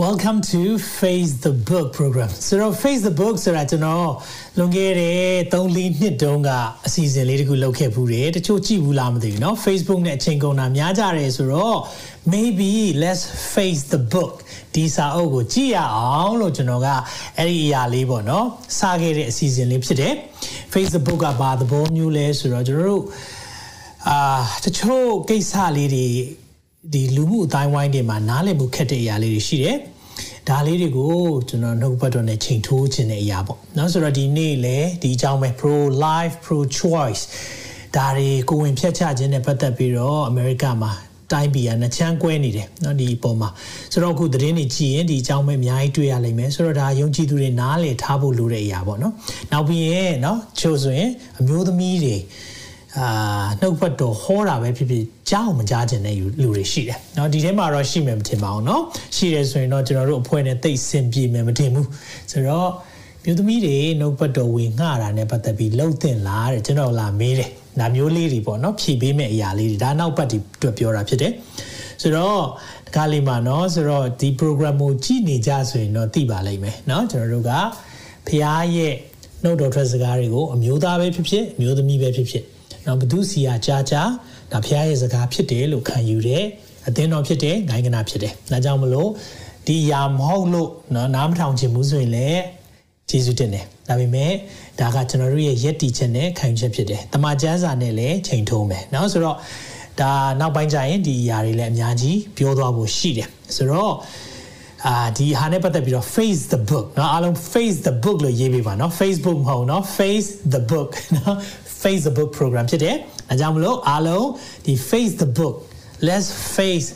Welcome to Face the Book program. ဆိုတော့ Face the Book ဆိုတာကျွန်တော်လွန်ခဲ့တဲ့3-4နှစ်တုန်းကအစီအစဉ်လေးတခုလုပ်ခဲ့ဖူးတယ်။တချို့ကြည့်ဘူးလားမသိဘူးเนาะ Facebook နဲ့အချိန်ကုန်တာများကြတယ်ဆိုတော့ maybe let's face the book ဒီစာအုပ်ကိုကြည့်ရအောင်လို့ကျွန်တော်ကအဲ့ဒီအရာလေးပေါ့เนาะစခဲ့တဲ့အစီအစဉ်လေးဖြစ်တယ်။ Face the Book ကဘာသဘောမျိုးလဲဆိုတော့ကျွန်တော်တို့အာတချို့ကိစ္စလေးတွေဒီလူမှုအတိုင်းဝိုင်းတွေမှာနားလည်မှုခက်တဲ့အရာလေးတွေရှိတယ်။ ဒါလေးတွေကိုကျွန်တော်နှုတ်ပတ်တော်နဲ့ချိန်ထိုးခြင်းတဲ့အရာပေါ့။နော်ဆိုတော့ဒီနေ့လေဒီအကြောင်းပဲ pro life pro choice ဒါတွေကိုဝင်ဖြတ်ချခြင်းနဲ့ပတ်သက်ပြီးတော့အမေရိကမှာတိုင်းပြည်ကနှချမ်းကွဲနေတယ်เนาะဒီအပေါ်မှာဆိုတော့အခုသတင်းတွေကြည့်ရင်ဒီအကြောင်းပဲအများကြီးတွေ့ရလိမ့်မယ်ဆိုတော့ဒါယုံကြည်သူတွေနားလည်ထားဖို့လိုတဲ့အရာပေါ့เนาะနောက်ပြီးရင်เนาะချို့ဆိုရင်အမျိုးသမီးတွေ အာနှုတ်ဖတ်တော်ဟောတာပဲဖြစ်ဖြစ်ကြားအောင်မကြားခြင်းတဲ့လူတွေရှိတယ်เนาะဒီထဲမှာတော့ရှိမယ်မထင်ပါဘူးเนาะရှိတယ်ဆိုရင်တော့ကျွန်တော်တို့အဖွဲ့နဲ့တိတ်ဆင်ပြေမယ်မထင်ဘူးဆိုတော့မြို့သမီးတွေနှုတ်ပတ်တော်ဝင်ငှတာနဲ့ပတ်သက်ပြီးလှုပ်တင်လာတဲ့ကျွန်တော်လာမေးတယ်ဒါမျိုးလေးတွေပေါ့เนาะဖြည့်ပေးမဲ့အရာလေးတွေဒါနောက်ပတ်ဒီတွေ့ပြောတာဖြစ်တယ်ဆိုတော့ဒီကားလေးမှာเนาะဆိုတော့ဒီ program ကိုကြည့်နေကြဆိုရင်တော့သိပါလိမ့်မယ်เนาะကျွန်တော်တို့ကဖះရဲ့နှုတ်တော်ထွက်စကားတွေကိုအမျိုးသားပဲဖြစ်ဖြစ်အမျိုးသမီးပဲဖြစ်ဖြစ် နော်ဘသူစီယာကြာကြာဒါဖရားရဲ့စကားဖြစ်တယ်လို့ခံယူတယ်အသင်းတော်ဖြစ်တယ်ဂိုင်းကနာဖြစ်တယ်ဒါကြောင့်မလို့ဒီຢာမဟုတ်လို့နော်နားမထောင်ချင်ဘူးဆိုရင်လည်းကျေးဇူးတင်တယ်ဒါပေမဲ့ဒါကကျွန်တော်တို့ရဲ့ယက်တီချက်နဲ့ခံယူချက်ဖြစ်တယ်တမန်ကျမ်းစာနဲ့လည်းချိန်ထုံးမယ်နော်ဆိုတော့ဒါနောက်ပိုင်းကျရင်ဒီຢာတွေလည်းအများကြီးပြောသွားဖို့ရှိတယ်ဆိုတော့အာဒီဟာနဲ့ပတ်သက်ပြီးတော့ face the book เนาะအားလုံး face the book လို့ရေးပေးပါเนาะ Facebook မဟုတ်เนาะ face the book เนาะ face the book program ဖြစ်တယ်။အဲကြောင့်မလို့အားလုံးဒီ face the book let's face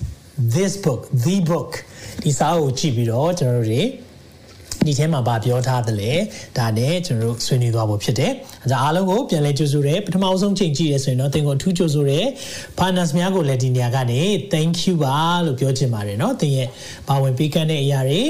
this book the book ဒီစာအုပ်ကြည့်ပြီးတော့ကျွန်တော်တို့တွေဒီထဲမှာဗာပြောထားတယ်လေဒါနဲ့ကျွန်တော်တို့ဆွေးနွေးသွားဖို့ဖြစ်တယ်။အဲဒါအားလုံးကိုပြန်လဲကြိုဆိုရဲပထမဆုံးချိန်ကြည့်ရဲဆိုရင်တော့သင်ကိုအထူးကြိုဆိုရဲ partners များကိုလည်းဒီနေရာကနေ thank you ပါလို့ပြောချင်ပါတယ်เนาะသင်ရဲ့ပါဝင်ပေးကမ်းတဲ့အရာတွေ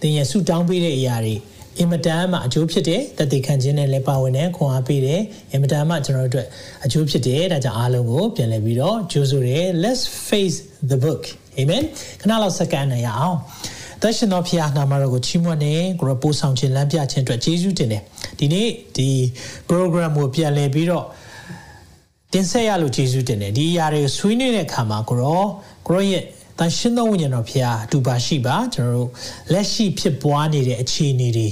သင်ရဲ့ဆုတောင်းပေးတဲ့အရာတွေ အင်မတန်မှအကျိုးဖြစ်တယ်တတိခံခြင်းနဲ့လည်းပါဝင်တယ်ခွန်အားပေးတယ်အင်မတန်မှကျွန်တော်တို့အတွက်အကျိုးဖြစ်တယ်ဒါကြောင့်အားလုံးကိုပြန်လည်ပြီးတော့ကြိုဆိုတယ် let's face the book amen ခဏလောက်စက္ကန့်နဲ့ရအောင်သက်ရှင်တော်ဖခင်နာမတော်ကိုချီးမွမ်းနေကိုရပို့ဆောင်ခြင်းလမ်းပြခြင်းအတွက်ကျေးဇူးတင်တယ်ဒီနေ့ဒီ program ကိုပြန်လည်ပြီးတော့တင်ဆက်ရလို့ကျေးဇူးတင်တယ်ဒီအရာတွေကိုဆွေးနွေးတဲ့အခါမှာကိုရောကိုရောရဲ့ တန်ရှင်းသောဝိညာဉ်တော်ဖခင်အတူပါရှိပါကျွန်တော်တို့လက်ရှိဖြစ်ပွားနေတဲ့အခြေအနေတွေ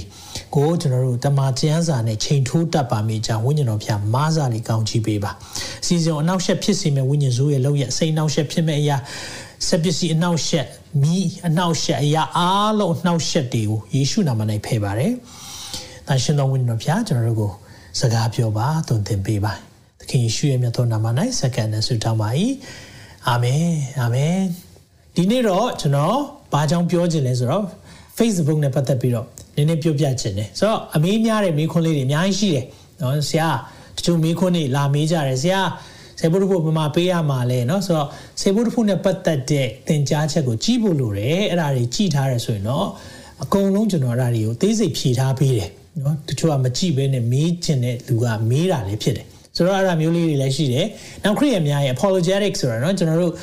ကိုကျွန်တော်တို့တမန်ကျမ်းစာနဲ့ချိန်ထိုးတတ်ပါမိကြောင်းဝိညာဉ်တော်ဖခင်မားစာလေးကောင်းချီးပေးပါအစီအစဉ်အနောက်ရှက်ဖြစ်စေမဲ့ဝိညာဉ်ဆိုးရဲ့လောက်ရစိတ်အနောက်ရှက်ဖြစ်မဲ့အရာဆက်ပစ္စည်းအနောက်ရှက်မိအနောက်ရှက်အရာအားလုံးအနောက်ရှက်တွေကိုယေရှုနာမ၌ဖယ်ပါတယ်တန်ရှင်းသောဝိညာဉ်တော်ဖခင်ကျွန်တော်တို့ကိုစကားပြောပါသွန်သင်ပေးပါသခင်ယေရှုရဲ့မြတ်သောနာမ၌စက္ကန့်နဲ့ဆုတောင်းပါ၏အာမင်အာမင် ဒီနေ့တော့ကျွန်တော်ဘာကြောင့်ပြောချင်လဲဆိုတော့ Facebook နဲ့ပတ်သက်ပြီးတော့နည်းနည်းပြောပြချင်တယ်ဆိုတော့အမေးများတဲ့မေးခွန်းလေးတွေအများကြီးရှိတယ်နော်ဆရာတချို့မေးခွန်းတွေလာမေးကြတယ်ဆရာဆေဘုဒ္ဓဖို့ပမာပေးရမှာလဲเนาะဆိုတော့ဆေဘုဒ္ဓဖို့နဲ့ပတ်သက်တဲ့သင်ကြားချက်ကိုကြည့်ဖို့လိုတယ်အဲ့ဒါတွေကြည့်ထားရဆိုရင်တော့အကုန်လုံးကျွန်တော်အဲ့ဒါတွေကိုသေးစိတ်ဖြေထားပေးတယ်เนาะတချို့ကမကြည့်ဘဲနဲ့မေးချင်တဲ့လူကမေးတာလည်းဖြစ်တယ် ဆိုတော့အဲ့ဒါမျိုးလေးတွေလည်းရှိတယ်။နောက်ခရီးရများရဲ့ apologetic ဆိုတာเนาะကျွန်တော်တို့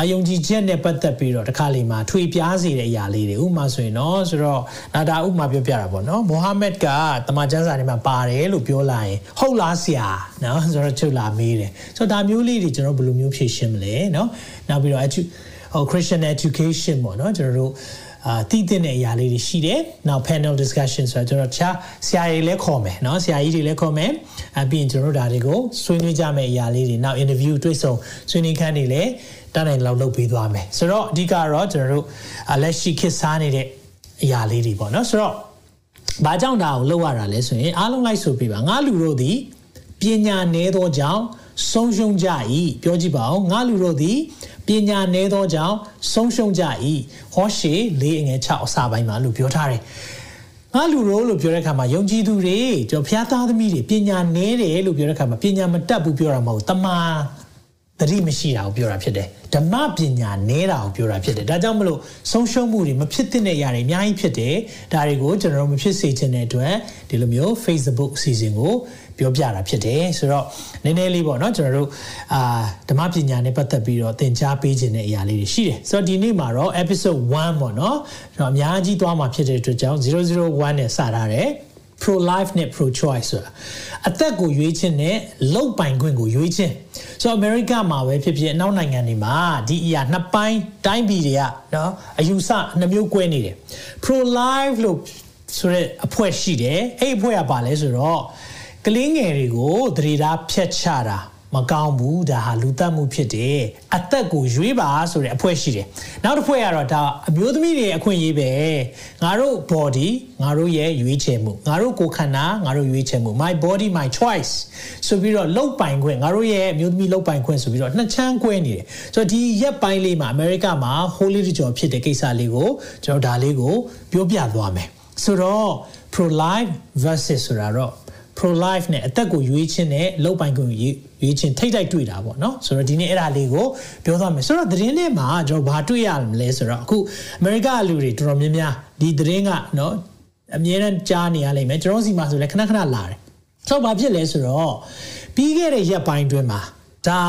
အယုံကြည်ချက်နဲ့ပတ်သက်ပြီးတော့တစ်ခါလေမှာထွေပြားစေတဲ့အရာလေးတွေဥပမာဆိုရင်เนาะဆိုတော့ဒါဒါဥပမာပြောပြတာပေါ့เนาะမိုဟာမက်ကတမန်ကျမ်းစာထဲမှာပါတယ်လို့ပြောလာရင်ဟုတ်လားဆရာเนาะဆိုတော့ချုပ်လာမေးတယ်။ဆိုတော့ဒါမျိုးလေးတွေကျွန်တော်ဘယ်လိုမျိုးဖြေရှင်းမလဲเนาะနောက်ပြီးတော့ဟို Christian education ပေါ့เนาะကျွန်တော်တို့ အာတည်တဲ့အရာလေးတွေရှိတယ်။နောက် panel discussion ဆိုတော့ကျွန်တော်တခြားဆရာကြီးလည်းခေါ်မယ်နော်ဆရာကြီးတွေလည်းခေါ်မယ်။အပြင်ကျွန်တော်တို့ဒါတွေကိုဆွေးနွေးကြမယ့်အရာလေးတွေနောက် interview တွေ့ဆုံဆွေးနွေးခန်းတွေလည်းတနိုင်လောက်လုပ်ပေးသွားမယ်။ဆိုတော့အဓိကတော့ကျွန်တော်တို့လက်ရှိခေတ်စားနေတဲ့အရာလေးတွေပေါ့နော်။ဆိုတော့ဘာကြောင့်ဒါကိုလုပ်ရတာလဲဆိုရင်အားလုံးလိုက်ဆိုပြပါငါလူတို့ဒီပညာနည်းသောကြောင့်ဆုံးရှုံးကြ၏ပြောကြည့်ပါဦးငါလူတို့သည် ပညာနည်းသောကြောင့်ဆုံးရှုံးကြ၏ဟောရှေလေးငယ်6အစာပိုင်းမှာလို့ပြောထားတယ်ငါလူတို့လို့ပြောတဲ့အခါမှာယုံကြည်သူတွေကျွန်တော်ဖျားသားသမီးတွေပညာနည်းတယ်လို့ပြောတဲ့အခါမှာပညာမတတ်ဘူးပြောတာမဟုတ်တမာ သတိမရှိတာကိုပြောတာဖြစ်တယ်ဓမ္မပညာနေတာကိုပြောတာဖြစ်တယ်ဒါကြောင့်မလို့ဆုံးရှုံးမှုတွေမဖြစ်တဲ့အရာတွေအများကြီးဖြစ်တယ်ဒါတွေကိုကျွန်တော်တို့မဖြစ်စေချင်တဲ့အတွက်ဒီလိုမျိုး Facebook အစီအစဉ်ကိုပြောပြတာဖြစ်တယ်ဆိုတော့နည်းနည်းလေးပေါ့နော်ကျွန်တော်တို့အာဓမ္မပညာနဲ့ပတ်သက်ပြီးတော့သင်ကြားပေးခြင်းတဲ့အရာလေးတွေရှိတယ်ဆိုတော့ဒီနေ့မှာတော့ episode 1ပေါ့နော်ကျွန်တော်အများကြီးသွားမှာဖြစ်တဲ့အတွက်ကြောင့်001နဲ့စထားတယ် pro life နဲ့ pro choice ဆိုတာအသက်ကိုရွေးခြင်းနဲ့လောက်ပိုင်ခွင့်ကိုရွေးခြင်းဆိုတော့ America မှာပဲဖြစ်ဖြစ်အနောက်နိုင်ငံတွေမှာဒီအရာနှစ်ပိုင်းတိုင်းပြည်တွေကနော်အယူဆနှမျိုးကွဲနေတယ် pro life လို့ဆိုတဲ့အဖွဲ့ရှိတယ်အဲ့အဖွဲ့ကပါလဲဆိုတော့ကလေးငယ်တွေကိုသတိထားဖြတ်ချတာ မကောင်းဘူးဒါဟာလူသက်မှုဖြစ်တယ်အသက်ကိုရွေးပါဆိုတဲ့အဖွဲ့ရှိတယ်နောက်တစ်ဖွဲ့ကတော့ဒါအမျိုးသမီးတွေအခွင့်အရေးပဲငါတို့ body ငါတို့ရဲ့ရွေးချယ်မှုငါတို့ကိုယ်ခန္ဓာငါတို့ရွေးချယ်မှု my body my choice ဆိုပြီးတော့လောက်ပိုင်ခွင့်ငါတို့ရဲ့အမျိုးသမီးလောက်ပိုင်ခွင့်ဆိုပြီးတော့နှစ်ချမ်းကွဲနေတယ်ဆိုတော့ဒီရက်ပိုင်းလေးမှာအမေရိကမှာ holy တကြောဖြစ်တဲ့ကိစ္စလေးကိုကျွန်တော်ဒါလေးကိုပြောပြသွားမယ်ဆိုတော့ pro life versus ဆိုတာတော့ pro life နဲ့အသက်ကိုရွေးခြင်းနဲ့လောက်ပိုင်ခွင့် ရွေးခြင်းထိတ်တိုက်တွေ့တာပေါ့နော်ဆိုတော့ဒီနေ့အဲ့ဒါလေးကိုပြောသွားမယ်ဆိုတော့သတင်းထဲမှာကျွန်တော်ဘာတွေ့ရမလဲဆိုတော့အခုအမေရိကလူတွေတော်တော်များများဒီသတင်းကနော်အမြဲတမ်းကြားနေရလိမ့်မယ်ကျွန်တော်စီမှာဆိုလည်းခဏခဏလာတယ်ဆိုတော့ဘာဖြစ်လဲဆိုတော့ပြီးခဲ့တဲ့ရက်ပိုင်းတွင်မှာဒါ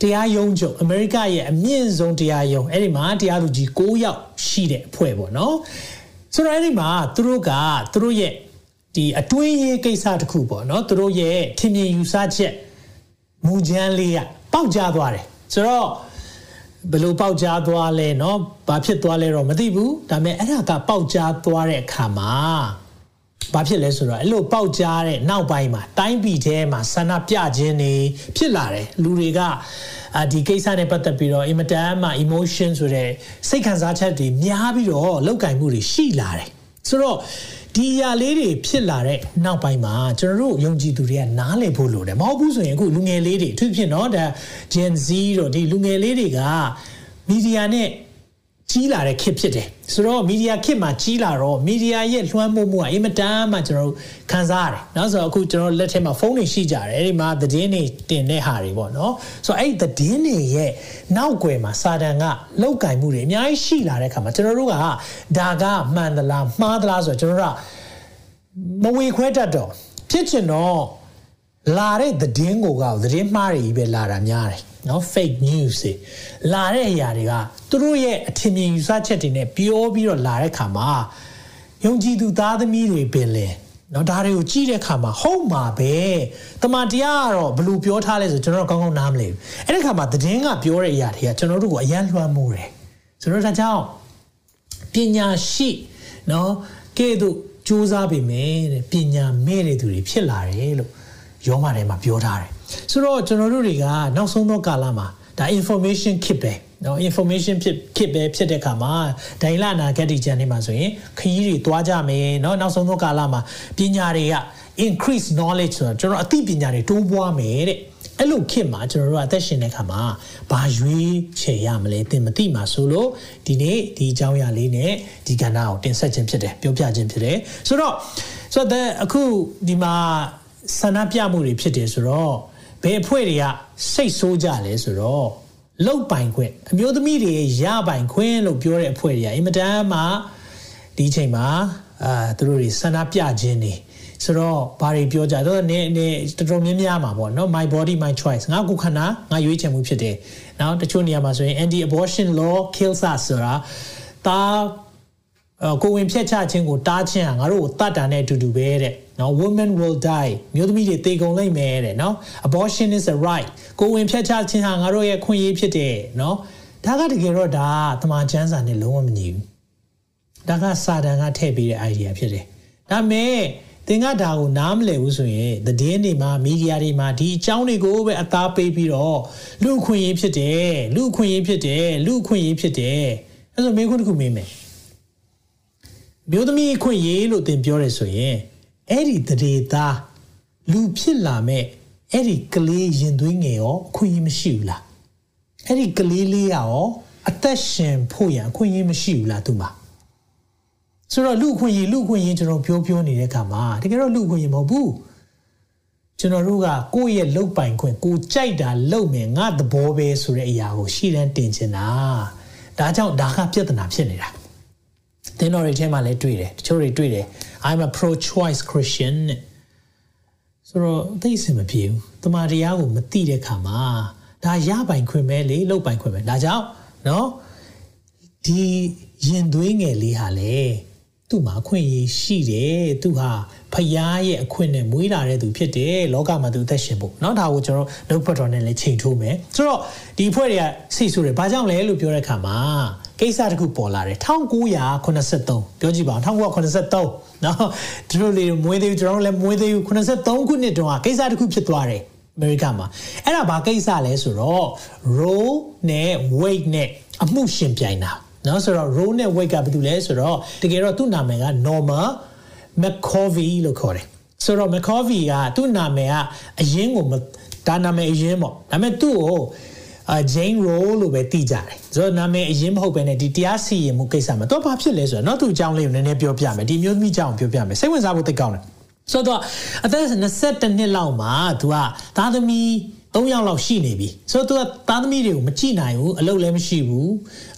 တရားရုံးချုပ်အမေရိကရဲ့အမြင့်ဆုံးတရားရုံးအဲ့ဒီမှာတရားသူကြီး9ယောက်ရှိတဲ့အဖွဲ့ပေါ့နော်ဆိုတော့အဲ့ဒီမှာသူတို့ကသူတို့ရဲ့ဒီအတွင်းရေးကိစ္စတခုပေါ့နော်သူတို့ရဲ့ထင်မြင်ယူဆချက် မူချမ်းလေးကပေါက်ကြားသွားတယ်ဆိုတော့ဘယ်လိုပေါက်ကြားသွားလဲเนาะဘာဖြစ်သွားလဲတော့မသိဘူးဒါပေမဲ့အဲ့ဒါကပေါက်ကြားသွားတဲ့အခါမှာဘာဖြစ်လဲဆိုတော့အဲ့လိုပေါက်ကြားတဲ့နောက်ပိုင်းမှာတိုင်းပြည်ထဲမှာဆန္ဒပြခြင်းတွေဖြစ်လာတယ်လူတွေကအာဒီကိစ္စနဲ့ပတ်သက်ပြီးတော့ အင်မတန်မှ emotion ဆိုတဲ့စိတ်ခံစားချက်တွေများပြီးတော့လောက်ကင်မှုတွေရှိလာတယ်ဆိုတော့ ဒီအရာလေးတွေဖြစ်လာတဲ့နောက်ပိုင်းမှာကျွန်တော်တို့ယုံကြည်သူတွေကနားလည်ဖို့လိုတယ်မဟုတ်ဘူးဆိုရင်အခုလူငယ်လေးတွေအထူးဖြစ်နော်ဒါ Gen Z တို့ဒီလူငယ်လေးတွေကမီဒီယာနဲ့ ကြီးလာတဲ့ခေတ်ဖြစ်တယ်ဆိုတော့မီဒီယာခေတ်မှာကြီးလာတော့မီဒီယာရဲ့လွှမ်းမိုးမှုကအင်မတန်မှကျွန်တော်ခံစားရတယ်နော်ဆိုတော့အခုကျွန်တော်လက်ထက်မှာဖုန်းတွေရှိကြတယ်အဲ့ဒီမှာသတင်းတွေတင်တဲ့ဟာတွေပေါ့နော်ဆိုတော့အဲ့ဒီသတင်းတွေရဲ့နောက်ွယ်မှာစာတန်ကလောက်ကင်မှုတွေအများကြီးရှိလာတဲ့အခါမှာကျွန်တော်တို့ကဒါကမှန်သလားမှားသလားဆိုတော့ကျွန်တော်တို့ကမဝေခွဲတတ်တော့ဖြစ်ချင်တော့လာတဲ့သတင်းကိုကသတင်းမှားတွေကြီးပဲလာတာများတယ် နော် fake news တွေလာတဲ့အရာတွေကသူတို့ရဲ့အထင်မြင်ယူဆချက်တွေနဲ့ပြောပြီးတော့လာတဲ့ခါမှာယုံကြည်သူသားသမီးတွေပင်လေနော်ဒါတွေကိုကြည့်တဲ့ခါမှာဟုတ်မှာပဲတမန်တရားကတော့ဘယ်လိုပြောထားလဲဆိုကျွန်တော်ကောင်းကောင်းနားမလည်ဘူးအဲ့ဒီခါမှာသတင်းကပြောတဲ့အရာတွေကကျွန်တော်တို့ကိုအယံလွှမ်းမိုးတယ်ဆိုတော့ဒါကြောင့်ပညာရှိနော်ကဲ့သို့စူးစမ်းပေမဲ့တဲ့ပညာမဲ့တဲ့သူတွေဖြစ်လာတယ်လို့ယောမထဲမှာပြောထားတယ် ဆိုတော့ကျွန်တော်တို့တွေကနောက်ဆုံးသောကာလမှာဒါ information ခစ်ပဲနော် information ဖြစ်ဖြစ်ပဲဖြစ်တဲ့ခါမှာဒိုင်လာနာဂက်တီချန်နေမှာဆိုရင်ခရီးတွေသွားကြမယ်နော်နောက်ဆုံးသောကာလမှာပညာတွေက increase knowledge ဆိုတော့ကျွန်တော်အသိပညာတွေတိုးပွားမယ်တဲ့အဲ့လိုခင်မှာကျွန်တော်တို့အသက်ရှင်တဲ့ခါမှာဘာရွေးချယ်ရမလဲသင်မသိမှာဆိုလို့ဒီနေ့ဒီအကြောင်းအရာလေးနဲ့ဒီကဏ္ဍကိုတင်ဆက်ခြင်းဖြစ်တယ်ပြောပြခြင်းဖြစ်တယ်ဆိုတော့ဆိုတော့အခုဒီမှာဆန္ဒပြမှုတွေဖြစ်တယ်ဆိုတော့ ဘယ်အဖွဲ့တွေကစိတ်ဆိုးကြလဲဆိုတော့လုတ်ပိုင်ခွင့်အမျိုးသမီးတွေရပိုင်ခွင့်လို့ပြောတဲ့အဖွဲ့တွေကအင်မတန်မှဒီအချိန်မှာအာသူတို့တွေဆန္ဒပြခြင်းတွေဆိုတော့ဘာတွေပြောကြတော့နည်းနည်းတော်တော်များများမှာပေါ့နော် my body my choice ငါကိုခန္ဓာငါရွေးချယ်မှုဖြစ်တယ်။နောက်တချို့နေရာမှာဆိုရင် anti abortion law kills us ဆိုတာတာ ကိုဝင်ဖြတ်ချခြင်းကိုတားခြင်းဟာငါတို့ကိုတတ်တာနဲ့အတူတူပဲတဲ့နော် women will die မျိုးသမီးတွေသေကုန်လိမ့်မယ်တဲ့နော် abortion is a right ကိုဝင်ဖြတ်ချခြင်းဟာငါတို့ရဲ့ခွင့်ရေးဖြစ်တယ်နော်ဒါကတကယ်တော့ဒါတမန်ကျမ်းစာနဲ့လုံးဝမညီဘူးဒါကစာတန်ကထည့်ပေးတဲ့ idea ဖြစ်တယ်ဒါမဲ့သင်ကဒါကိုနားမလည်ဘူးဆိုရင်သတင်းတွေမှာမီဒီယာတွေမှာဒီအကြောင်းတွေကိုပဲအသားပေးပြီးတော့လူခွင့်ရေးဖြစ်တယ်လူခွင့်ရေးဖြစ်တယ်လူခွင့်ရေးဖြစ်တယ်အဲ့ဆိုမေးခွန်းတစ်ခုမေးမယ် မျိုးသမီးခွင့်ရေးလို့သင်ပြောတယ်ဆိုရင်အဲ့ဒီတရေသားလူဖြစ်လာမဲ့အဲ့ဒီကလေးရင်သွေးငယ်ရောအခွင့်အရေးမရှိဘူးလားအဲ့ဒီကလေးလေးရောအသက်ရှင်ဖို့ရန်အခွင့်အရေးမရှိဘူးလားသူမှာဆိုတော့လူခွင့်ရေးလူခွင့်ရေးကျွန်တော်ပြောပြောနေတဲ့အခါမှာတကယ်တော့လူခွင့်ရေးမဟုတ်ဘူးကျွန်တော်တို့ကကိုယ့်ရဲ့လုတ်ပိုင်ခွင့်ကိုကြိုက်တာလုတ်မယ်ငါသဘောပဲဆိုတဲ့အရာကိုရှေ့တန်းတင်ချင်တာဒါကြောင့်ဒါကပြဿနာဖြစ်နေတာ သင်တော်တွေထဲမှာလည်းတွေ့တယ်တချို့တွေတွေ့တယ် I'm a pro choice Christian ဆိုတော့သိစင်မပြေဘူးတမန်တရားကိုမသိတဲ့ခါမှာဒါရပိုင်ခွင့်ပဲလေလုတ်ပိုင်ခွင့်ပဲဒါကြောင့်เนาะဒီရင်သွေးငယ်လေးဟာလေသူ့မှာအခွင့်အရေးရှိတယ်သူဟာဖယားရဲ့အခွင့်နဲ့မွေးလာတဲ့သူဖြစ်တယ်လောကမှာသူအသက်ရှင်ဖို့เนาะဒါကိုကျွန်တော်နှုတ်ဖတ်တော်နဲ့လည်းချိန်ထိုးမယ်ဆိုတော့ဒီအဖွဲ့တွေကစိတ်ဆိုးတယ်ဘာကြောင့်လဲလို့ပြောတဲ့အခါမှာ ကိစ္စတခုပေါ်လာတယ်1983ပြောကြည့်ပါဦး1983နော်သူတို့လေမွေးသေးဘူးကျွန်တော်တို့လည်းမွေးသေးဘူး83ခုနှစ်တုန်းကကိစ္စတခုဖြစ်သွားတယ်အမေရိကန်မှာအဲ့ဒါဘာကိစ္စလဲဆိုတော့ row နဲ့ weight နဲ့အမှုရှင်ပြိုင်တာနော်ဆိုတော့ row နဲ့ weight ကဘာတူလဲဆိုတော့တကယ်တော့သူ့နာမည်က Norma McCovey လို့ခေါ်တယ်ဆိုတော့ McCovey ကသူ့နာမည်ကအရင်ကိုဒါနာမည်အရင်ပေါ့ဒါပေမဲ့သူ့ကို Jane Roe လို့ပဲသိကြတယ်ဆိုတော့နာမည်အရင်မဟုတ်ပဲနဲ့ဒီတရားစီရင်မှုကိစ္စမှာတော့ဘာဖြစ်လဲဆိုတော့နောက်သူအကြောင်းလေးကိုနည်းနည်းပြောပြမယ်ဒီမျိုးသမီးအကြောင်းကိုပြောပြမယ်စိတ်ဝင်စားဖို့သိကောင်းတယ်ဆိုတော့အသက်22နှစ်လောက်မှာသူကသားသမီး3ယောက်လောက်ရှိနေပြီဆိုတော့သူကသားသမီးတွေကိုမကြည့်နိုင်ဘူးအလုပ်လည်းမရှိဘူး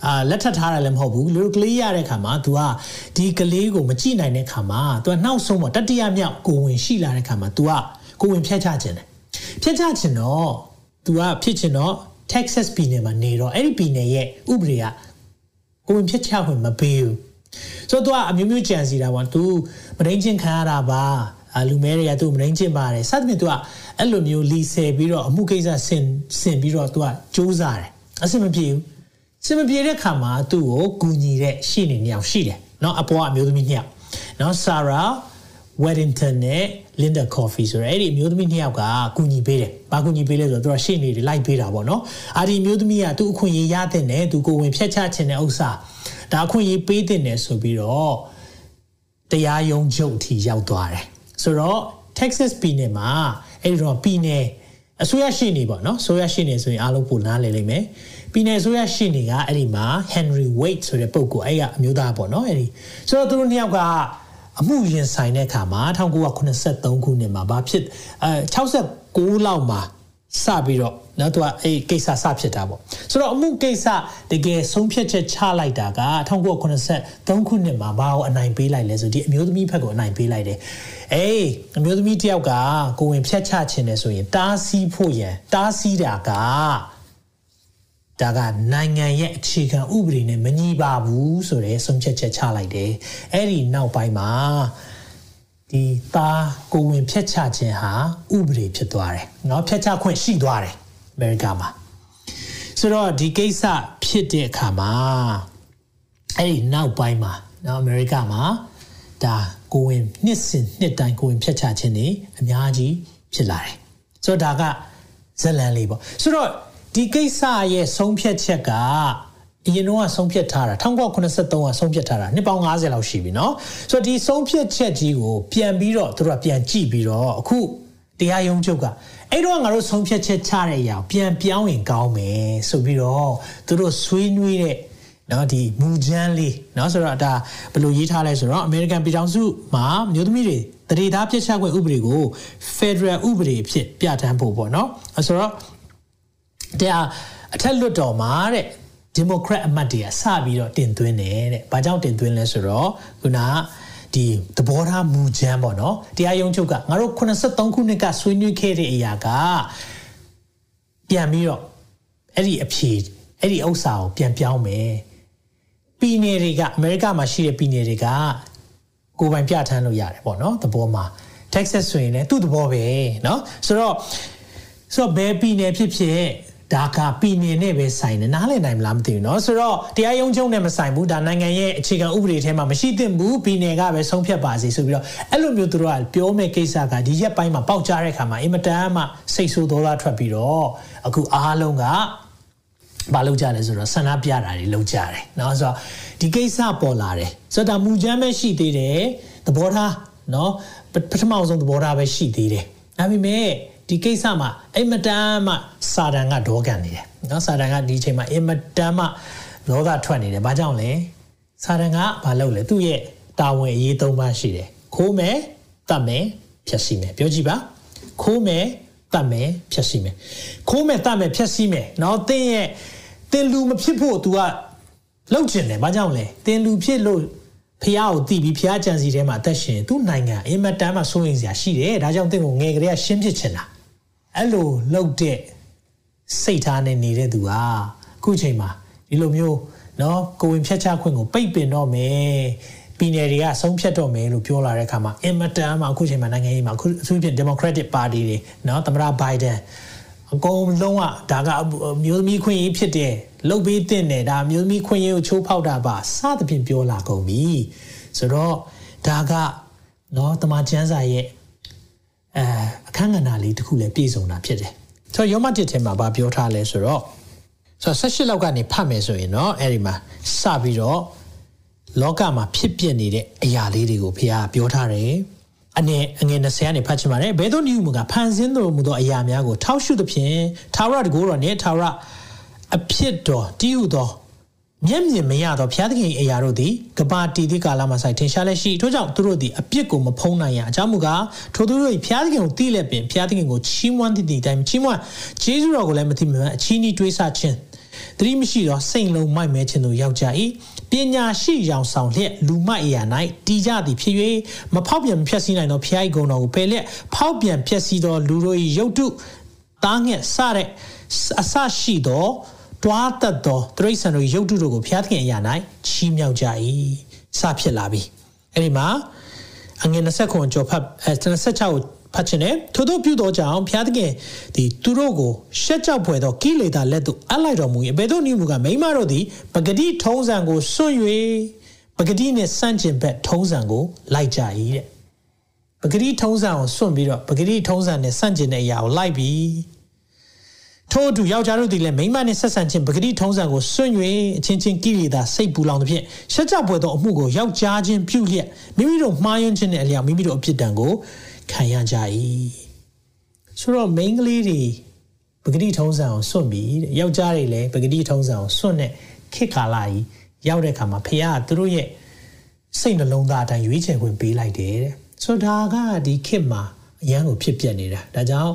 အာလက်ထပ်ထားတာလည်းမဟုတ်ဘူးလူကလေးရတဲ့ခါမှာသူကဒီကလေးကိုမကြည့်နိုင်တဲ့ခါမှာသူကနောက်ဆုံးတော့တတိယမြောက်ကိုဝင်ရှိလာတဲ့ခါမှာသူကကိုဝင်ဖျက်ချခြင်းတယ်ဖျက်ချခြင်းတော့သူကဖြစ်ခြင်းတော့ Texas ပြည်နယ်မှာနေတော့အဲ့ဒီပြည်နယ်ရဲ့ဥပဒေကကိုဝင်ဖြစ်ချဝင်မပေးဘူးဆိုတော့သူကအမျိုးမျိုးကြံစီတာပေါ့သူမရင်းချင်းခံရတာပါအလူမဲတွေကသူ့မရင်းချင်းပါတယ်စသဖြင့်သူကအဲ့လိုမျိုးလီဆယ်ပြီးတော့အမှုကိစ္စဆင်ဆင်ပြီးတော့သူကစူးစမ်းတယ်အဆင်မပြေဘူးစင်မပြေတဲ့ခါမှာသူ့ကိုကူညီတဲ့ရှေ့နေနှစ်ယောက်ရှိတယ်เนาะအပေါ်ကအမျိုးသမီးနှစ်ယောက်เนาะဆာရာ Weddington နဲ့ Linda Coffee ဆိုတော့အဲ့ဒီအမျိုးသမီးနှစ်ယောက်ကကူညီပေးတယ်။ဘာကူညီပေးလဲဆိုတော့သူကရှေ့နေတွေလိုက်ပေးတာပေါ့နော်။အာဒီအမျိုးသမီးကသူ့အခွင့်အရေးရတဲ့နဲ့သူကိုဝင်ဖြတ်ချခြင်းတဲ့ဥစ္စာဒါအခွင့်အရေးပေးတဲ့နဲ့ဆိုပြီးတော့တရားရုံးချုပ်အထိရောက်သွားတယ်။ဆိုတော့ Texas ပြည်နယ်မှာအဲ့ဒီတော့ပြည်နယ်အစိုးရရှေ့နေပေါ့နော်။အစိုးရရှေ့နေဆိုရင်အားလုံးပိုနားလည်လိမ့်မယ်။ပြည်နယ်အစိုးရရှေ့နေကအဲ့ဒီမှာ Henry Wade ဆိုတဲ့ပုဂ္ဂိုလ်အဲ့ကအမျိုးသားပေါ့နော်အဲ့ဒီဆိုတော့သူတို့နှစ်ယောက်က အမှုရင်ဆိုင်တဲ့အခါမှာ1983ခုနှစ်မှာဘာဖြစ်အဲ69လောက်မှာစပြီးတော့နော်သူကအဲ့ကိစ္စစဖြစ်တာပေါ့ဆိုတော့အမှုကိစ္စတကယ်ဆုံးဖြတ်ချက်ချလိုက်တာက1983ခုနှစ်မှာဘာကိုအနိုင်ပေးလိုက်လဲဆိုဒီအမျိုးသမီးဘက်ကိုအနိုင်ပေးလိုက်တယ်အေးအမျိုးသမီးတယောက်ကကိုဝင်ဖြတ်ချခြင်းတယ်ဆိုရင်တားဆီးဖို့ရန်တားဆီးတာက ဒါကနိုင်ငံရဲ့အခြေခံဥပဒေနဲ့မညီပါဘူးဆိုတဲ့ဆုံးဖြတ်ချက်ချလိုက်တယ်။အဲ့ဒီနောက်ပိုင်းမှာဒီသားကိုဝင်ဖြတ်ချခြင်းဟာဥပဒေဖြစ်သွားတယ်။နော်ဖြတ်ချခွင့်ရှိသွားတယ်အမေရိကမှာ။ဆိုတော့ဒီကိစ္စဖြစ်တဲ့အခါမှာအဲ့ဒီနောက်ပိုင်းမှာနော်အမေရိကမှာဒါကိုဝင်နှစ်စဉ်နှစ်တိုင်းကိုဝင်ဖြတ်ချခြင်းတွေအများကြီးဖြစ်လာတယ်။ဆိုတော့ဒါကဇလန်လေးပေါ့။ဆိုတော့ ဒီကိစ္စရဲ့ဆုံးဖြတ်ချက်ကအရင်တော့ဆုံးဖြတ်ထားတာ1983ကဆုံးဖြတ်ထားတာနှစ်ပေါင်း90လောက်ရှိပြီเนาะဆိုတော့ဒီဆုံးဖြတ်ချက်ကြီးကိုပြန်ပြီးတော့သူတို့ကပြန်ကြည့်ပြီးတော့အခုတရားရုံးချုပ်ကအဲ့တော့ငါတို့ဆုံးဖြတ်ချက်ချတဲ့အရာပြန်ပြောင်းရင်ကောင်းမယ်ဆိုပြီးတော့သူတို့ဆွေးနွေးတဲ့နော်ဒီမူချမ်းလေးနော်ဆိုတော့ဒါဘယ်လိုရေးထားလဲဆိုတော့ American ပြည်ထောင်စုမှာမျိုးသမီးတွေတရေသားပြစ်ချခွင့်ဥပဒေကို Federal ဥပဒေအဖြစ်ပြဋ္ဌာန်းဖို့ပေါ့နော်ဆိုတော့ တရားအထက်လွှတ်တော်မှာတဲ့ဒီမိုကရက်အမတ်တွေကစပြီးတော့တင်သွင်းတယ်တဲ့။ဘာကြောင့်တင်သွင်းလဲဆိုတော့ခုနကဒီသဘောထားမူချမ်းပေါ့နော်။တရားရုံးချုပ်ကငါတို့83ခုနှစ်ကဆွေးနွေးခဲ့တဲ့အရာကပြန်ပြီးတော့အဲ့ဒီအဖြေအဲ့ဒီဥစ္စာကိုပြန်ပြောင်းမယ်။ပြည်နယ်တွေကအမေရိကမှာရှိတဲ့ပြည်နယ်တွေကကိုယ်ပိုင်ပြဋ္ဌာန်းလို့ရတယ်ပေါ့နော်။သဘောမှာ Texas ဆိုရင်လည်းသူ့သဘောပဲเนาะဆိုတော့ဆိုတော့ဘယ်ပြည်နယ်ဖြစ်ဖြစ် ဒါကပြည်နယ်နဲ့ပဲဆိုင်တယ်နားလည်နိုင်မလားမသိဘူးเนาะဆိုတော့တရားရုံးချုပ်နဲ့မဆိုင်ဘူးဒါနိုင်ငံရဲ့အခြေခံဥပဒေထဲမှာမရှိသင့်ဘူးပြည်နယ်ကပဲဆုံးဖြတ်ပါစေဆိုပြီးတော့အဲ့လိုမျိုးသူတို့ကပြောမဲ့ကိစ္စကဒီရက်ပိုင်းမှာပေါက်ကြားတဲ့ခါမှာအင်မတန်မှစိတ်ဆိုးဒေါသထွက်ပြီးတော့အခုအားလုံးကဘာလုပ်ကြလဲဆိုတော့ဆန္ဒပြတာတွေလုပ်ကြတယ်เนาะဆိုတော့ဒီကိစ္စပေါ်လာတယ်ဆိုတော့ဒါမူချမ်းပဲရှိသေးတယ်သဘောထားเนาะပထမဆုံးသဘောထားပဲရှိသေးတယ်ဒါပေမဲ့ ဒီကိစ္စမှာအင်မတန်မှစာတန်ကဒေါကန်နေတယ်နော်စာတန်ကဒီအချိန်မှာအင်မတန်မှလောကထွက်နေတယ်ဘာကြောင့်လဲစာတန်ကဘာလုပ်လဲသူ့ရဲ့တာဝန်အရေး၃ပါးရှိတယ်ခိုးမယ်တတ်မယ်ဖြည့်စီမယ်ပြောကြည့်ပါခိုးမယ်တတ်မယ်ဖြည့်စီမယ်ခိုးမယ်တတ်မယ်ဖြည့်စီမယ်နော်တင်းရဲ့တင်းလူမဖြစ်ဖို့ तू ကလောက်ကျင်တယ်ဘာကြောင့်လဲတင်းလူဖြစ်လို့ဖះကိုတီးပြီးဖះကြံစီထဲမှာအသက်ရှင်သူ့နိုင်ငံအင်မတန်မှစိုးရင်စရာရှိတယ်ဒါကြောင့်တင့်ကိုငယ်ကလေးကရှင်းဖြစ်ချင်တာ အဲ့လိုလှုပ်တဲ့စိတ်ထားနဲ့နေတဲ့သူဟာအခုချိန်မှာဒီလိုမျိုးเนาะကိုဝင်ဖြတ်ချခွင့်ကိုပိတ်ပင်တော့မယ်ပြည်နယ်တွေကဆုံးဖြတ်တော့မယ်လို့ပြောလာတဲ့အခါမှာအင်မတန်မှအခုချိန်မှာနိုင်ငံရေးမှာအခုအထူးဖြင့် Democratic Party တွေเนาะသမ္မတ Biden အကုန်လုံးကဒါကမျိုးသမီးခွင့်ရေးဖြစ်တယ်လုတ်ပေးတဲ့တယ်ဒါမျိုးသမီးခွင့်ရေးကိုချိုးဖောက်တာပါစသဖြင့်ပြောလာကုန်ပြီဆိုတော့ဒါကเนาะတမန်ကျမ်းစာရဲ့ အဲအခန်းကဏ္ဍလေးတစ်ခုလည်းပြည့်စုံတာဖြစ်တယ်။ဆိုတော့ယောမတစ်ထဲမှာဗာပြောထားလဲဆိုတော့ဆိုတော့18လောက်ကနေဖတ်မယ်ဆိုရင်တော့အဲ့ဒီမှာစပြီးတော့လောကမှာဖြစ်ပျက်နေတဲ့အရာလေးတွေကိုဘုရားပြောထားတယ်။အနေအငယ်20ကနေဖတ်ချင်ပါတယ်။ဘယ်သို့နည်းမူကဖန်ဆင်းတော်မူသောအရာများကိုထောက်ရှုသဖြင့်သာဝရတကူတော်နှင့်သာဝရအဖြစ်တော်တည်ဟုသော မျက်မြင်မရသောဘုရားသခင်အရာတို့သည်ကပါတီတိကာလမှာဆိုင်ထင်ရှားလက်ရှိထို့ကြောင့်သူတို့သည်အပြစ်ကိုမဖုံးနိုင်ရအကြောင်းမူကားထိုသူတို့၏ဘုရားသခင်ကိုသိလက်ပင်ဘုရားသခင်ကိုချီးမွမ်းသည့်ဒီတိုင်းချီးမွမ်းဂျေဇုတော်ကိုလည်းမသိမှန်အချီးနီးတွေးဆခြင်းသတိမရှိသောစိတ်လုံးမိုက်မဲခြင်းတို့ရောက်ကြ၏ပညာရှိရောင်ဆောင်လျက်လူမိုက်အရာ၌တည်ကြသည်ဖြစ်၍မဖောက်ပြန်ဖြည့်ဆည်းနိုင်သောဖျား၏ဂုဏ်တော်ကိုပယ်လျက်ဖောက်ပြန်ဖြည့်ဆည်းသောလူတို့၏ရုပ်တုတားငှက်စတဲ့အဆရှိသော တွားတတ်သောတရိษံတို့ရုပ်တုတို့ကိုဖျားသခင်အရာ၌ချီးမြှောက်ကြ၏စဖြစ်လာပြီအဲ့ဒီမှာအငယ်20ခွန်ကျော်ဖတ်အဲ26ကိုဖတ်ချင်တယ်ထို့သောပြုသောကြောင့်ဘုရားသခင်ဒီသူတို့ကိုရှက်ကြောက်ဖွယ်သောကိလေသာလက်သို့အပ်လိုက်တော်မူ၏အဘယ်သို့နည်းမူကားမိမတို့သည်ပဂတိထုံးစံကိုစွန့်၍ပဂတိနှင့်စန့်ကျင်ဘက်ထုံးစံကိုလိုက်ကြ၏တဲ့ပဂတိထုံးစံကိုစွန့်ပြီးတော့ပဂတိထုံးစံနဲ့စန့်ကျင်တဲ့အရာကိုလိုက်ပြီး ထို့အတူယောက်ျားတို့သည်လည်းမိန်းမနှင့်ဆက်ဆံခြင်းပဂတိထုံးစံကိုစွန့်၍အချင်းချင်းကိလေသာစိတ်ပူလောင်သဖြင့်ရှက်ကြပွေသောအမှုကိုယောက်ျားချင်းပြုလျက်မိမိတို့မှားယွင်းခြင်းနဲ့အလျောက်မိမိတို့အပြစ်ဒဏ်ကိုခံရကြ၏ဆိုတော့ main ကလေးတွေပဂတိထုံးစံအောင်စွန့်ပြီးတဲ့ယောက်ျားတွေလည်းပဂတိထုံးစံအောင်စွန့်တဲ့ခေတ်ကာလကြီးရောက်တဲ့အခါမှာဖခင်ကသူတို့ရဲ့စိတ်နှလုံးသားအတိုင်းရွေးချယ်ခွင့်ပေးလိုက်တယ်တဲ့ဆိုတော့ဒါကဒီခေတ်မှာအရန်ကိုဖြစ်ပျက်နေတာဒါကြောင့်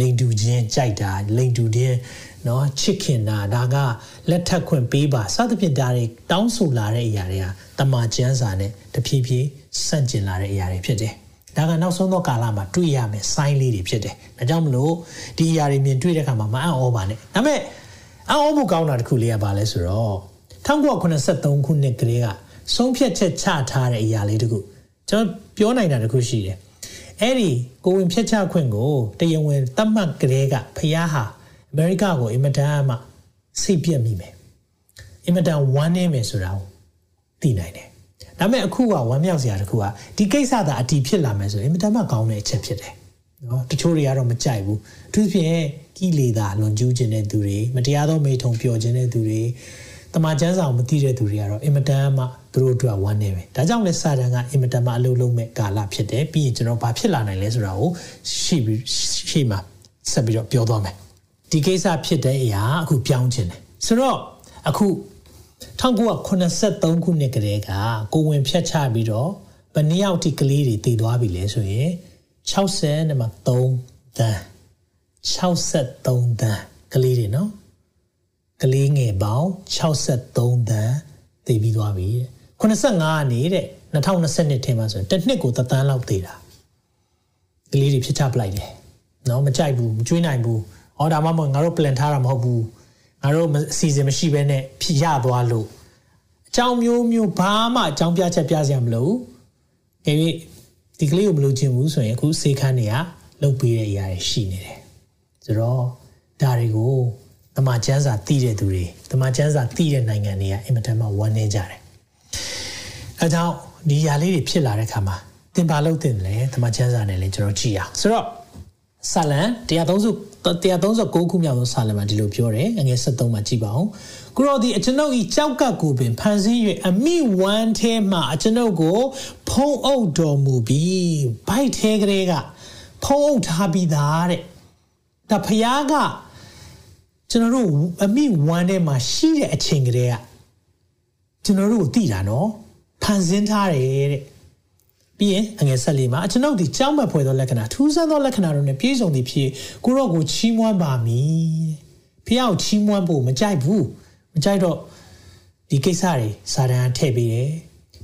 လိန်တူချင်းကြိုက်တာလိန်တူချင်းเนาะချစ်ခင်တာဒါကလက်ထပ်ခွင့်ပေးပါစသဖြင့်ဒါတွေတောင်းဆိုလာတဲ့အရာတွေကတမန်ကျမ်းစာနဲ့တဖြည်းဖြည်းဆန့်ကျင်လာတဲ့အရာတွေဖြစ်တယ်ဒါကနောက်ဆုံးသောကာလမှာတွေ့ရမယ်ဆိုင်းလေးတွေဖြစ်တယ်။ဒါကြောင့်မလို့ဒီအရာတွေမြင်တွေ့တဲ့အခါမှာမအံ့ဩပါနဲ့။ဒါပေမဲ့အံ့ဩမှုကောင်းတာတစ်ခုလေးကပါလဲဆိုတော့1983ခုနှစ်ကလေးကဆုံးဖြတ်ချက်ချထားတဲ့အရာလေးတခုကျွန်တော်ပြောနိုင်တာတခုရှိတယ်။ အဲ့ဒီကိုဝင်ဖြတ်ချခွင့်ကိုတယဝင်တတ်မှတ်ကလေးကဖះဟာအမေရိကကိုအင်မတန်မှစိတ်ပြက်မိမယ်။အင်မတန်ဝမ်းနည်းမယ်ဆိုတာကိုသိနိုင်တယ်ဒါပေမဲ့အခုကဝမ်းမြောက်စရာတစ်ခုကဒီကိစ္စသာအတီးဖြစ်လာမယ်ဆိုရင်အင်မတန်မှကောင်းတဲ့အချက်ဖြစ်တယ်နော်တချို့တွေကတော့မကြိုက်ဘူးအထူးဖြင့်ကိလေသာလွန်ကျူးခြင်းတဲ့သူတွေမတရားသောမိထုံပျော်ခြင်းတဲ့သူတွေ တမန်ကျမ်းစာကိုမသိတဲ့သူတွေကတော့အင်မတန်မှသူတို့အတွက်ဝမ်းနေပဲဒါကြောင့်လဲစာတန်ကအင်မတန်မှအလုံးလုံးမဲ့ကာလဖြစ်တယ်ပြီးရင်ကျွန်တော်ဘာဖြစ်လာနိုင်လဲဆိုတာကိုရှိပြီးရှိမှဆက်ပြီးတော့ပြောသွားမယ်ဒီကိစ္စဖြစ်တဲ့အရာအခုပြောင်းခြင်းတယ်ဆိုတော့အခု1983ခုနှစ်ကတည်းကကိုဝင်ဖြတ်ချပြီးတော့ဘယ်နှစ်ယောက်ထိကလေးတွေတည်သွားပြီလဲဆိုရင်60နဲ့မှ3တန်း63တန်းကလေးတွေနော် ကလေးငယ်ပေါင်း63တန်းတည်ပြီးသွားပြီတဲ့85ကနေတဲ့2020ထဲမှာဆိုရင်တစ်နှစ်ကိုတသန်းလောက်တည်တာကလေးတွေဖြစ်ချပလိုက်တယ်နော်မကြိုက်ဘူးမကျွေးနိုင်ဘူးဟောဒါမှမဟုတ်ငါတို့ plan ထားတာမဟုတ်ဘူးငါတို့အစီအစဉ်မရှိဘဲနဲ့ဖြစ်ရသွားလို့အကြောင်းမျိုးမျိုးဘာမှအကြောင်းပြချက်ပြစရာမလိုဘူး။အဲဒီဒီကလေးကိုမလိုချင်ဘူးဆိုရင်အခုစေခန်းတွေကလုတ်ပေးတဲ့အရာတွေရှိနေတယ်။ဆိုတော့ဒါတွေကို တမန်ကျမ်းစာတည်တဲ့သူတွေတမန်ကျမ်းစာတည်တဲ့နိုင်ငံတွေကအင်မတန်မှဝန်းနေကြတယ်။အဲကြောင့်ဒီຢာလေးတွေဖြစ်လာတဲ့အခါမှာတင်ပါလို့တင်တယ်တမန်ကျမ်းစာနဲ့လည်းကျွန်တော်ကြည့်အောင်။ဆိုတော့ဆာလံ130 139ခုမြောက်သောစာလမှာဒီလိုပြောတယ်အငယ်73မှာကြည့်ပါဦးကိုရောဒီအကျွန်ုပ်ဤကြောက်ကပ်ကိုပင်ဖန်ဆင်း၍အမိဝမ်းထဲမှအကျွန်ုပ်ကို ဖုံးအုပ်တော်မူပြီးဘိုက်ထဲကလေးကဖုံးအုပ်ထားပြီးသားတဲ့ဒါဖယားက ကျွန်တော်တို့အမိဝမ်းထဲမှာရှိတဲ့အချိန်ကလေးကကျွန်တော်တို့ကိုသိတာနော်ဖန်ဆင်းထားတယ်တဲ့ပြီးရင်အငယ်ဆက်လေးမှာကျွန်ုပ်ဒီကြောက်မက်ဖွယ်သောလက္ခဏာထူးဆန်းသောလက္ခဏာတို့နဲ့ပြည့်စုံသည့်ဖြစ်ကိုရော့ကိုချီးမွမ်းပါမည်ဖះကိုချီးမွမ်းဖို့မကြိုက်ဘူးမကြိုက်တော့ဒီကိစ္စတွေစာတန်ထည့်ပေးတယ်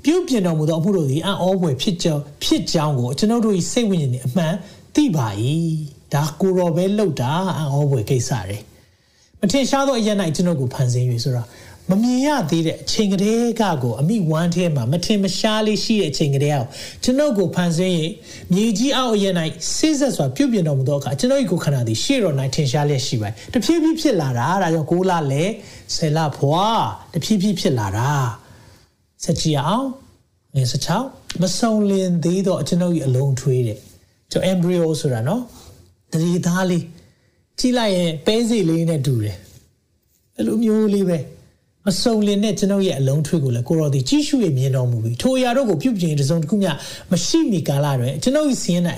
ပြုတ်ပြင်တော်မူသောအမှုတို့သည်အံ့ဩဖွယ်ဖြစ်ကြောင်းဖြစ်ကြောင်းကိုကျွန်ုပ်တို့၏စိတ်ဝိညာဉ်နဲ့အမှန်သိပါ၏ဒါကိုရောပဲလောက်တာအံ့ဩဖွယ်ကိစ္စတွေ မထင်ရှားသောအရာ၌ကျွန်ုပ်ကိုဖန်ဆင်း၍ဆိုတော့မမြင်ရသေးတဲ့အချိန်ကလေးကကိုအမိဝမ်းထဲမှာမထင်မရှားလေးရှိတဲ့အချိန်ကလေးအောင်ကျွန်ုပ်ကိုဖန်ဆင်းရင်မြေကြီးအောက်အရင်၌စိစက်စွာပြုတ်ပြတော်မူသောအခါကျွန်ုပ်ကိုခန္ဓာသည်ရှေ့တော်၌ထင်ရှားလျက်ရှိပါတယ်တဖြည်းဖြည်းဖြစ်လာတာဒါကြောင့်ကိုလာလေဆယ်လဖွာတဖြည်းဖြည်းဖြစ်လာတာဆက်ကြည့်အောင်ငယ်16မဆုံလင်သေးတော့ကျွန်ုပ်ရဲ့အလုံးထွေးတဲ့ကျွန် embryo ဆိုတာနော်တတိသားလေး ကြည့်လိုက်ရင်ပဲစီလေးနဲ့တူတယ်အဲ့လိုမျိုးလေးပဲမစုံလင်တဲ့ကျွန်ုပ်ရဲ့အလုံးထွေးကိုလည်းကိုရော်ဒီကြီးရှုရဲ့မြင်တော်မူပြီးထိုအရာတို့ကိုပြုပြင်တစုံတစ်ခုမျှမရှိမီကာလတွင်ကျွန်ုပ်၏စင်၌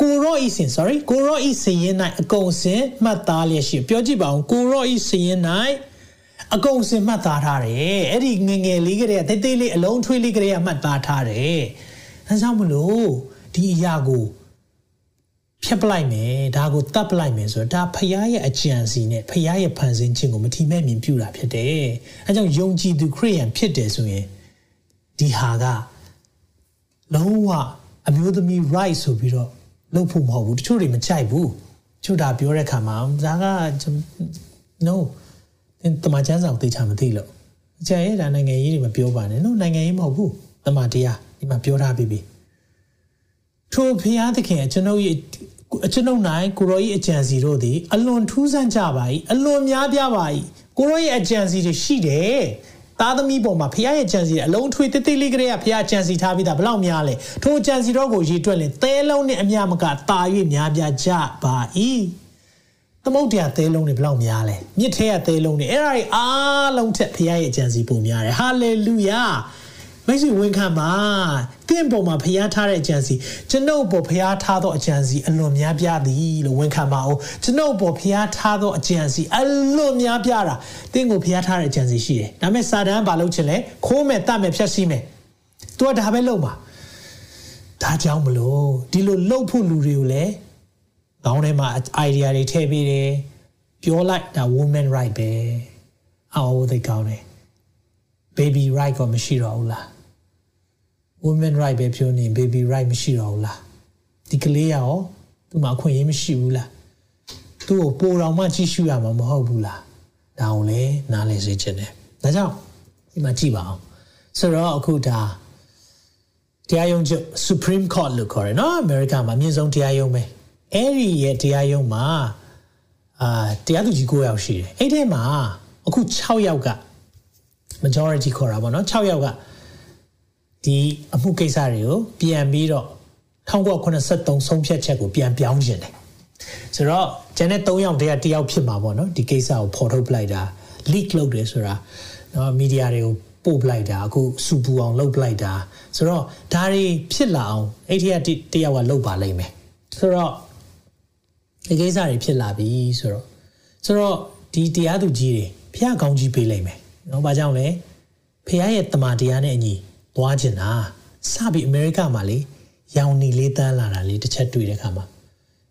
ကိုရော့၏စင် sorry ကိုရော့၏စင်၌အကုန်စင်မှတ်သားလျက်ရှိပြောကြည့်ပါဦးကိုရော့၏စင်၌အကုန်စင်မှတ်သားထားတယ်အဲ့ဒီငငယ်လေးကလေးကတိတ်တိတ်လေးအလုံးထွေးလေးကလေးကမှတ်သားထားတယ်အဲကြောင့်မလို့ဒီအရာကို ဖြတ်ပလိုက်မယ်ဒါကိုတတ်ပလိုက်မယ်ဆိုတော့ဒါဖရားရဲ့အကြံစီနဲ့ဖရားရဲ့ဖန်ဆင်းခြင်းကိုမထီမဲ့မြင်ပြုတာဖြစ်တယ်အဲကြောင့်ယုံကြည်သူခရိယန်ဖြစ်တယ်ဆိုရင်ဒီဟာကလုံးဝအမျိုးသမီး right ဆိုပြီးတော့လုပ်ဖို့မဟုတ်ဘူးတချို့တွေမကြိုက်ဘူးချို့ဒါပြောတဲ့ခါမှာဒါက no တင်တမချမ်းဆောင်သိချာမသိလို့အကြံရဲ့ဒါနိုင်ငံရေးတွေမပြောပါနဲ့နော်နိုင်ငံရေးမဟုတ်ဘူးတမတရားဒီမှာပြောထားပြီးပြီထိုဖျားသခင်ကျွန်ုပ်ရဲ့ ကျွန်ုပ်နိုင်ကိုရောရဲ့အကြံစီတို့သည်အလွန်ထူးဆန်းကြပါ၏အလွန်များပြားပါ၏ကိုရောရဲ့အကြံစီတွေရှိတယ်သားသမီးပေါ်မှာဖခင်ရဲ့ကြံစီအလုံးထွေးတိတ်တိတ်လေးကလေးကဖခင်ကြံစီထားပြီးသားဘလောက်များလဲထိုကြံစီတော့ကိုရေတွက်ရင်သဲလုံးနဲ့အများမကတာ၍များပြားကြပါ၏သမုတ်တရားသဲလုံးတွေဘလောက်များလဲမြစ်ထဲကသဲလုံးတွေအဲ့ဒါတွေအားလုံးထက်ဖခင်ရဲ့ကြံစီပုံများတယ်ဟာလေလုယာ မိတ်ဆွေဝန်ခံပါတင့်ပေါ်မှာဖျားထားတဲ့အကြံစီကျွန်ုပ်ပေါ်ဖျားထားသောအကြံစီအလွန်များပြားသည်လို့ဝန်ခံပါအောင်ကျွန်ုပ်ပေါ်ဖျားထားသောအကြံစီအလွန်များပြားတာတင့်ကိုဖျားထားတဲ့အကြံစီရှိတယ်ဒါပေမဲ့စာတန်းဘာလုပ်ချင်လဲခိုးမယ်တတ်မယ်ဖြတ်စီးမယ်သူကဒါပဲလုပ်မှာဒါကြောင့်မလို့ဒီလိုလှုပ်ဖို့လူတွေကိုလည်းခေါင်းထဲမှာ idea တွေထည့်ပေးတယ်ပြောလိုက်ဒါ woman right ပဲအော်သိကောင်းတယ် baby right ကမရှိတော့ဘူးလား woman right ပဲပြောနေ baby right မရှိတော့ဘူးလားဒီကလေးရောသူ့မှာအခွင့်အရေးမရှိဘူးလားသူ့ကိုပိုတော်မှကြည့်ရှုရမှာမဟုတ်ဘူးလားဒါအောင်လေနားလည်စေချင်တယ်ဒါကြောင့်ဒီမှာကြည့်ပါအောင်ဆိုတော့အခုဒါတရားရုံးချုပ် Supreme Court လို့ခေါ်တယ်နော်အမေရိကန်မှာအမြင့်ဆုံးတရားရုံးပဲအဲ့ဒီရဲ့တရားရုံးမှာအာတရားသူကြီး9ယောက်ရှိတယ်အဲ့ထဲမှာအခု6ယောက်က majority ခေါ်တာပေါ့နော်6ယောက်က ဒီအမှုကိစ္စတွေကိုပြန်ပြီးတော့1983ဆုံးဖြတ်ချက်ကိုပြန်ပြောင်းခြင်းတယ်ဆိုတော့ကျန်တဲ့3ယောက်တည်းကတယောက်ဖြစ်မှာပေါ့နော်ဒီကိစ္စကိုဖော်ထုတ်ပလိုက်တာ leak လုပ်တယ်ဆိုတာနော်မီဒီယာတွေကိုပို့ပလိုက်တာအခုစူပူအောင်လုပ်ပလိုက်တာဆိုတော့ဒါတွေဖြစ်လာအောင်အဲ့ဒီကတယောက်ကလုပ်ပါလိမ့်မယ်ဆိုတော့ဒီကိစ္စတွေဖြစ်လာပြီဆိုတော့ဆိုတော့ဒီတရားသူကြီးတွေဖျားကောင်းကြီးပေးလိုက်မယ်နော်ဘာကြောင့်လဲဖះရဲ့တမန်တရားနဲ့အညီ သွားကျင်တာစပြီးအမေရိကမှာလေရောင်နီလေးတန်းလာတာလေးတစ်ချက်တွေ့တဲ့ခါမှာ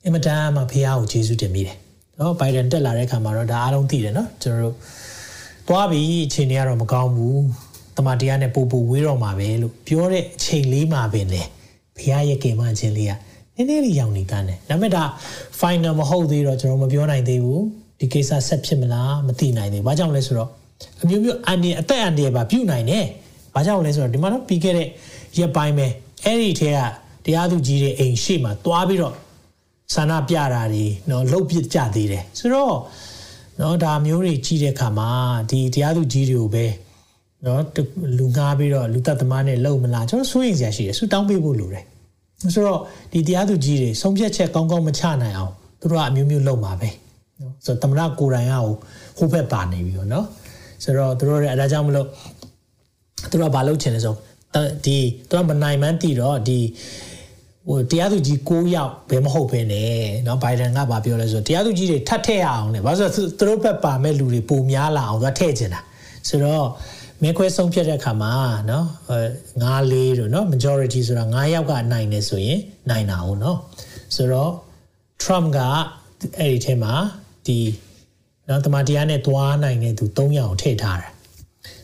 အင်မတန်မှဖះကိုကျေးဇူးတင်မိတယ်နော်ဘိုင်ဒန်တက်လာတဲ့ခါမှာတော့ဒါအားလုံးသိတယ်နော်ကျွန်တော်တို့သွားပြီးအချိန်တွေကတော့မကောင်းဘူးတမန်တရားနဲ့ပို့ပို့ဝေးတော့မှာပဲလို့ပြောတဲ့အချိန်လေးမှာပင်လေဖះရဲ့ကေမချင်းလေးကနည်းနည်းလေးရောင်နေတန်းတယ်ဒါပေမဲ့ဒါ final မဟုတ်သေးတော့ကျွန်တော်မပြောနိုင်သေးဘူးဒီကိစ္စဆက်ဖြစ်မလားမသိနိုင်သေးဘူးဘာကြောင့်လဲဆိုတော့အမျိုးမျိုးအန်ဒီအသက်အန်ဒီပါပြုတ်နိုင်တယ်။ ဘာကြောင့်လဲဆိုတော့ဒီမှာတော့ပြီးခဲ့တဲ့ရက်ပိုင်းပဲအဲ့ဒီထဲကတရားသူကြီးတွေအိမ်ရှိမှသွားပြီးတော့ဆန္ဒပြတာတွေနော်လှုပ်ပစ်ကြသေးတယ်။ဆိုတော့နော်ဒါမျိုးတွေကြီးတဲ့အခါမှာဒီတရားသူကြီးတွေကိုပဲနော်လူငှားပြီးတော့လူသက်သမားနဲ့လှုပ်မလားကျွန်တော်စိုးရိမ်စရာရှိတယ်ဆူတောင်းပေးဖို့လိုတယ်။ဆိုတော့ဒီတရားသူကြီးတွေဆုံးဖြတ်ချက်ကောင်းကောင်းမချနိုင်အောင်သူတို့ကအမျိုးမျိုးလုပ်မှာပဲ။နော်ဆိုတော့တမရကိုယ်တိုင်ကဟိုဘက်ပါနေပြီပေါ့နော်။ဆိုတော့သူတို့ရဲ့အဲဒါကြောင့်မလို့ သူတို့ကဘာလုပ်ချင်လဲဆိုဒီသူကမနိုင်မှန်းတည်တော့ဒီဟိုတရားသူကြီး6ယောက်ဘယ်မဟုတ်ဘဲနဲ့เนาะဘိုင်ဒန်ကဗာပြောလဲဆိုတရားသူကြီးတွေထပ်ထည့်ရအောင်လေဘာလို့ဆိုသူတို့ဘက်ပါမဲ့လူတွေပုံများလာအောင်သူကထည့်ချင်တာဆိုတော့ မဲခွဲဆုံးဖြတ်တဲ့အခါမှာเนาะငါးလေးတို့เนาะ majority ဆိုတာ9ယောက်ကနိုင်နေဆိုရင်နိုင်တာဟုတ်เนาะဆိုတော့ Trump ကအဲ့ဒီထဲမှာဒီเนาะတမန်တရားနဲ့သွားနိုင်တဲ့သူ3ယောက်ထည့်ထားတာ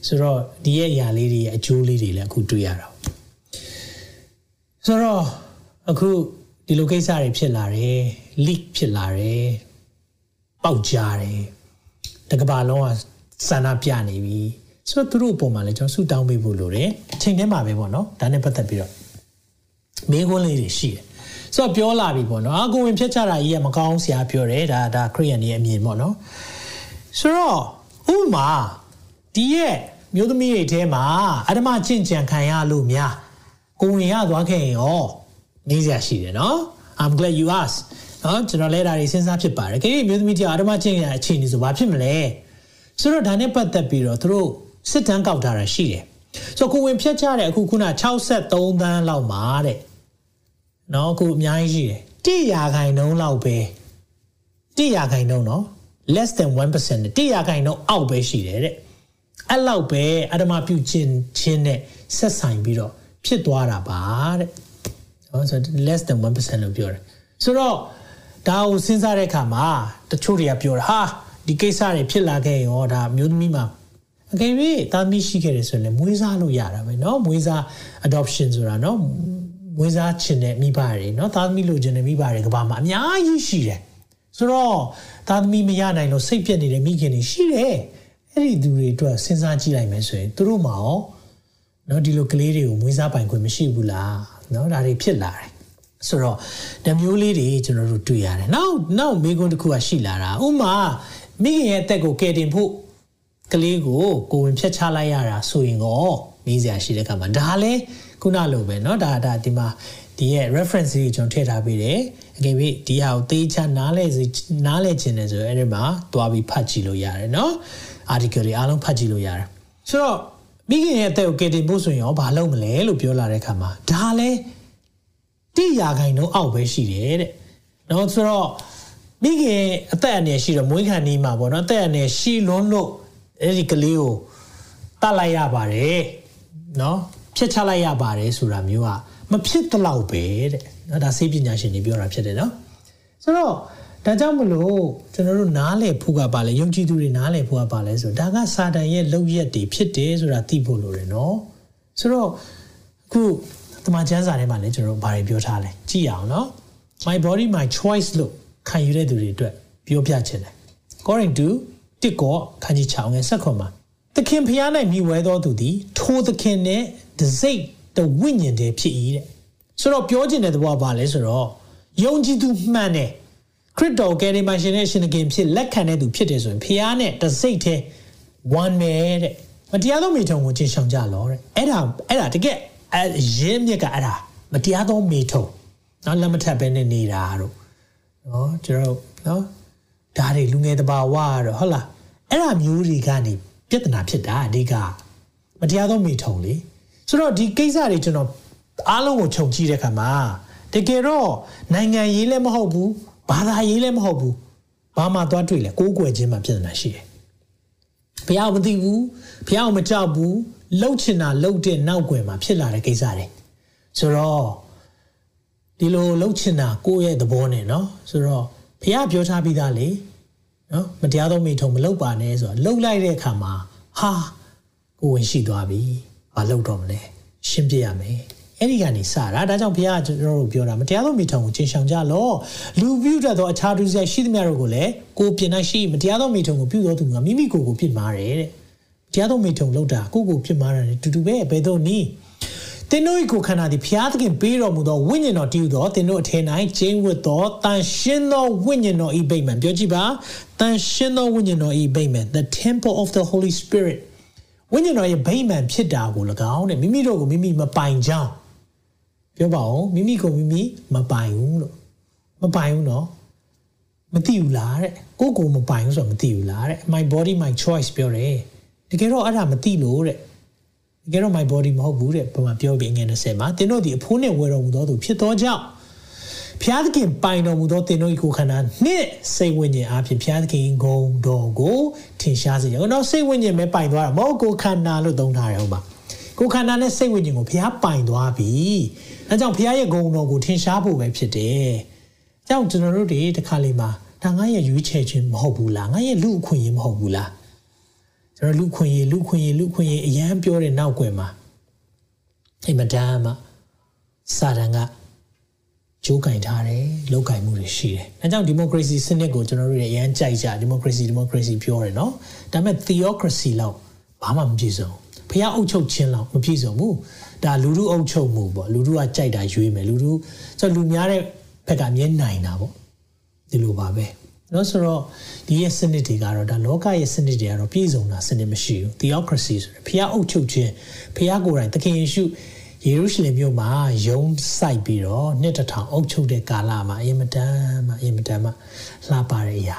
ဆိုတော့ဒီရဲ့အရာလေးတွေရဲ့အကျိုးလေးတွေလည်းအခုတွေ့ရတာဆိုတော့အခုဒီလိုကိစ္စတွေဖြစ်လာတယ် leak ဖြစ်လာတယ်ပေါက်ကြားတယ်တကဘာလုံးကစန္ဒပြနေပြီဆိုတော့သူတို့အပေါ်မှာလည်းကျွန်တော်ဆူတောင်းပေးဖို့လိုတယ်အချိန်ထဲမှာပဲပေါ့နော်ဒါနဲ့ပတ်သက်ပြီးတော့မေးခွန်းလေးတွေရှိတယ်ဆိုတော့ပြောလာပြီပေါ့နော်အကိုဝင်ဖြတ်ချတာကြီးကမကောင်းဆရာပြောတယ်ဒါဒါခရီးယန်ရဲ့အမြင်ပေါ့နော်ဆိုတော့ဥပမာဒီရဲ့ မျိုးသမီးတွေထဲမှာအဓမ္မကျင့်ကြံခံရလို့များကိုဝင်ရသွားခဲ့ရင်ရောနေစရာရှိတယ်နော် I'm glad you asked နော်ကျွန်တော်လဲတာတွေစဉ်းစားဖြစ်ပါတယ်ခေမျိုးသမီးတွေအဓမ္မကျင့်ရအခြေအနေဆိုဘာဖြစ်မလဲဆိုတော့ဒါနဲ့ပတ်သက်ပြီးတော့သူတို့စစ်တမ်းကောက်ထားတာရှိတယ်ဆိုတော့ကိုဝင်ဖြတ်ချတဲ့အခုခုန63သန်းလောက်မှာတဲ့နော်အခုအများကြီးရှိတယ်တိရာခိုင်နှုန်းလောက်ပဲတိရာခိုင်နှုန်းနော် less than 1%နဲ့တိရာခိုင်နှုန်းအောက်ပဲရှိတယ်တဲ့ အဲ့လောက်ပဲအဓမ္မပြုခြင်းချင်းနဲ့ဆက်ဆိုင်ပြီးတော့ဖြစ်သွားတာပါတဲ့နော်ဆိုတော့ less than 1%လို့ပြောတယ်ဆိုတော့ဒါကိုစဉ်းစားတဲ့အခါမှာတချို့တွေကပြောတာဟာဒီကိစ္စတွေဖြစ်လာခဲ့ရောဒါမျိုးသမီးမှာအကယ်၍တာမီရှိခဲ့တယ်ဆိုရင်လည်းမွေးစားလို့ရတာပဲเนาะမွေးစား adoption ဆိုတာเนาะမွေးစားချင်တဲ့မိဘတွေเนาะသားသမီးလိုချင်တဲ့မိဘတွေကဘာမှအများကြီးရှိတယ်ဆိုတော့သားသမီးမရနိုင်လို့စိတ်ပြက်နေတဲ့မိခင်တွေရှိတယ် အဲ့ဒီသူတွေအတွက်စဉ်းစားကြည့်လိုက်မယ်ဆိုရင်သူတို့မှာရောเนาะဒီလိုကလေးတွေကိုမွေးစားပိုင်ခွင့်မရှိဘူးလားเนาะဒါတွေဖြစ်လာတယ်ဆိုတော့ဓမျိုးလေးတွေကျွန်တော်တို့တွေ့ရတယ်နောက်နောက်မိကွန်းတစ်ခုကရှိလာတာဥမာမိခင်ရဲ့အသက်ကိုကယ်တင်ဖို့ကလေးကိုကိုဝင်ဖြတ်ချလိုက်ရတာဆိုရင်တော့မေးစရာရှိတဲ့ကမှာဒါလည်းခုနလိုပဲเนาะဒါဒါဒီမှာဒီရဲ့ reference တွေကျွန်တော်ထည့်ထားပေးတယ်အကယ်၍ဒီဟာကိုသေချာနားလဲနားလဲခြင်းတယ်ဆိုရင်အဲ့ဒီမှာတွားပြီးဖတ်ကြည့်လို့ရတယ်เนาะ article တွေအားလုံးဖတ်ကြည့်လို့ရတယ်ဆိုတော့မိခင်ရဲ့အသက်ကိုကယ်တင်ဖို့ဆိုရင်ရောဘာလုပ်မလဲလို့ပြောလာတဲ့အခါမှာဒါလည်းတိရာခိုင်နှုန်းအောက်ပဲရှိတယ်တဲ့။နော်ဆိုတော့မိခင်အသက်အနည်းရှိတော့မွေးခံနေမှာပေါ့နော်အသက်အနည်းရှိလွန်းလို့အဲ့ဒီကလေးကိုတတ်လိုက်ရပါတယ်နော်ဖြတ်ချလိုက်ရပါတယ်ဆိုတာမျိုးကမဖြစ်တော့ပဲတဲ့နော်ဒါစိတ်ပညာရှင်တွေပြောတာဖြစ်တယ်နော်ဆိုတော့ ဒါကြောင့်မလို့ကျွန်တော်တို့နားလည်ဖို့ကပါလဲယုံကြည်သူတွေနားလည်ဖို့ကပါလဲဆိုဒါကစာတန်ရဲ့လောက်ရက်တွေဖြစ်တယ်ဆိုတာသိဖို့လိုတယ်နော်ဆိုတော့အခုတမန်ကျမ်းစာထဲမှာလည်းကျွန်တော်တို့ဘာတွေပြောထားလဲကြည့်အောင်နော် my body my choice လို့ခံယူတဲ့သူတွေအတွက်ပြောပြချင်တယ် according to တစ်ကောခန်းကြီး6ငယ်ဆက်ခွန်မှာသခင်ဖျား၌မြည်ဝဲသောသူသည်ထိုသခင်နဲ့တစိတ်တဝိညာဉ်တည်းဖြစ်၏တဲ့ဆိုတော့ပြောချင်တဲ့သဘောကဘာလဲဆိုတော့ယုံကြည်သူမှန်တယ် ခရစ်တော်ကယ်ရီမာရှင်နဲ့ရှင်သခင်ဖြစ်လက်ခံတဲ့သူဖြစ်တယ်ဆိုရင်ဖျားနဲ့တစိတ်တည်း one ပဲတဲ့မတရားသောမိထုံကိုကျင့်ဆောင်ကြလောတဲ့အဲ့ဒါအဲ့ဒါတကယ်အရင်းမြစ်ကအဲ့ဒါမတရားသောမိထုံနော်လက်မထပ်ပဲနဲ့နေတာတို့နော်ကျွန်တော်နော်ဒါတွေလူငယ်တဘာဝတော့ဟုတ်လားအဲ့ဒါမျိုးတွေကနေပြဿနာဖြစ်တာအဓိကမတရားသောမိထုံလေဆိုတော့ဒီကိစ္စတွေကျွန်တော်အားလုံးကိုခြုံကြည့်တဲ့အခါမှာတကယ်တော့နိုင်ငံရေးလည်းမဟုတ်ဘူး ဘာသာရေးလည်းမဟုတ်ဘူးဘာမှသွားတွေ့လဲကိုးကွယ်ခြင်းမှပြဿနာရှိတယ်ဘုရားမသိဘူးဘုရားမကြောက်ဘူးလှုပ်ချင်တာလှုပ်တဲ့နောက်ွယ်မှာဖြစ်လာတဲ့ကိစ္စတွေဆိုတော့ဒီလိုလှုပ်ချင်တာကိုယ့်ရဲ့သဘောနဲ့เนาะဆိုတော့ဘုရားပြောထားပြီးသားလေနော်မတရားသောမိထုံမလုပ်ပါနဲ့ဆိုတော့လှုပ်လိုက်တဲ့အခါမှာဟာကိုဝင်ရှိသွားပြီမလှုပ်တော့မလဲရှင်းပြရမယ် အဲ့ဒီကနေစတာဒါကြောင့်ဘုရားကျွန်တော်တို့ပြောတာမတရားသောမိထုံကိုချင်းဆောင်ကြလောလူပြုတ်တတ်သောအခြားသူဆိုင်ရှိသမျှတို့ကိုလည်းကိုပြင်နိုင်ရှိမတရားသောမိထုံကိုပြုသောသူကမိမိကိုယ်ကိုပြစ်မှားတယ်တဲ့တရားသောမိထုံလောက်တာကိုကိုပြစ်မှားတယ်တူတူပဲဘယ်တော့နည်းသင်တို့ကိုခန္ဓာသည်ဘုရားသခင်ပေးတော်မူသောဝိညာဉ်တော်တည်သောသင်တို့အထင်၌ကျင်းဝတ်သောတန်ရှင်းသောဝိညာဉ်တော်ဤဗိမာန်ပြောကြည့်ပါတန်ရှင်းသောဝိညာဉ်တော်ဤဗိမာန် the temple of the holy spirit ဝိညာဉ်တော်ရဲ့ဗိမာန်ဖြစ်တာကို၎င်းတဲ့မိမိတို့ကိုမိမိမပိုင်ကြောင်း ပြောပါဦးမိမိကိုမိမိမပိုင်ဘူးလို့မပိုင်ဘူးနော်မသိဘူးလားတဲ့ကိုကိုမပိုင်ဘူးဆိုတော့မသိဘူးလားတဲ့ my body my choice ပြောတယ်တကယ်တော့အဲ့ဒါမသိလို့တဲ့တကယ်တော့ my body မဟုတ်ဘူးတဲ့ဘာမှပြောပြီးငယ်20မှာသင်တို့ဒီအဖိုးနဲ့ဝယ်တော်မူသောသူဖြစ်သောကြောင့်ဖျားသခင်ပိုင်တော်မူသောသင်တို့၏ကိုယ်ခန္ဓာနှင့်စိတ်ဝိညာဉ်အပြင်ဖျားသခင်ဂုံတော်ကိုထင်ရှားစေရအောင်။တော့စိတ်ဝိညာဉ်ပဲပိုင်သွားတာမဟုတ်ကိုယ်ခန္ဓာလို့သုံးထားတယ်ဟုတ်ပါ။ ကိုယ်ခန္ဓာနဲ့စိတ်ဝိညာဉ်ကိုဖျားပိုင်သွားပြီ။အဲကြောင့်ဖျားရဲ့ဂုံတော်ကိုထင်ရှားဖို့ပဲဖြစ်တယ်။ကြောင့်ကျွန်တော်တို့ဒီတစ်ခါလေးမှာဒါငါရဲ့ရွေးချယ်ခြင်းမဟုတ်ဘူးလား။ငါရဲ့လူအခွင့်အရေးမဟုတ်ဘူးလား။ကျွန်တော်လူခွင့်ရေးလူခွင့်ရေးလူခွင့်ရေးအရန်ပြောတဲ့နောက်ွယ်မှာအိမ်မတန်းမှာစာတန်ကကြိုးကင်ထားတယ်လောက်ကင်မှုတွေရှိတယ်။အဲကြောင့်ဒီမိုကရေစီစနစ်ကိုကျွန်တော်တို့ရအရန်ကြိုက်ကြဒီမိုကရေစီဒီမိုကရေစီပြောတယ်နော်။ဒါပေမဲ့ theocracy လောက်ဘာမှမပြည့်စုံ။ ဖះအုပ်ချုပ်ခြင်းလောက်မပြည့်စုံဘူး။ဒါလူလူအုပ်ချုပ်မှုပေါ့လူလူကကြိုက်တာရွေးမယ်လူလူဆိုလူများတဲ့ဘက်ကမြင်နိုင်တာပေါ့ဒီလိုပါပဲ။နော်ဆိုတော့ဒီရဲ့စနစ်တွေကတော့ဒါလောကရဲ့စနစ်တွေကတော့ပြည့်စုံတာစနစ်မရှိဘူး theocracy ဆိုရယ်ဖះအုပ်ချုပ်ခြင်းဖះကိုယ်တိုင်သခင်ယေရှုယေရုရှလင်မြို့မှာယုံဆိုင်ပြီးတော့နှစ်တထောင်အုပ်ချုပ်တဲ့ကာလမှာအင်မတန်မှအင်မတန်မှလှပတဲ့အရာ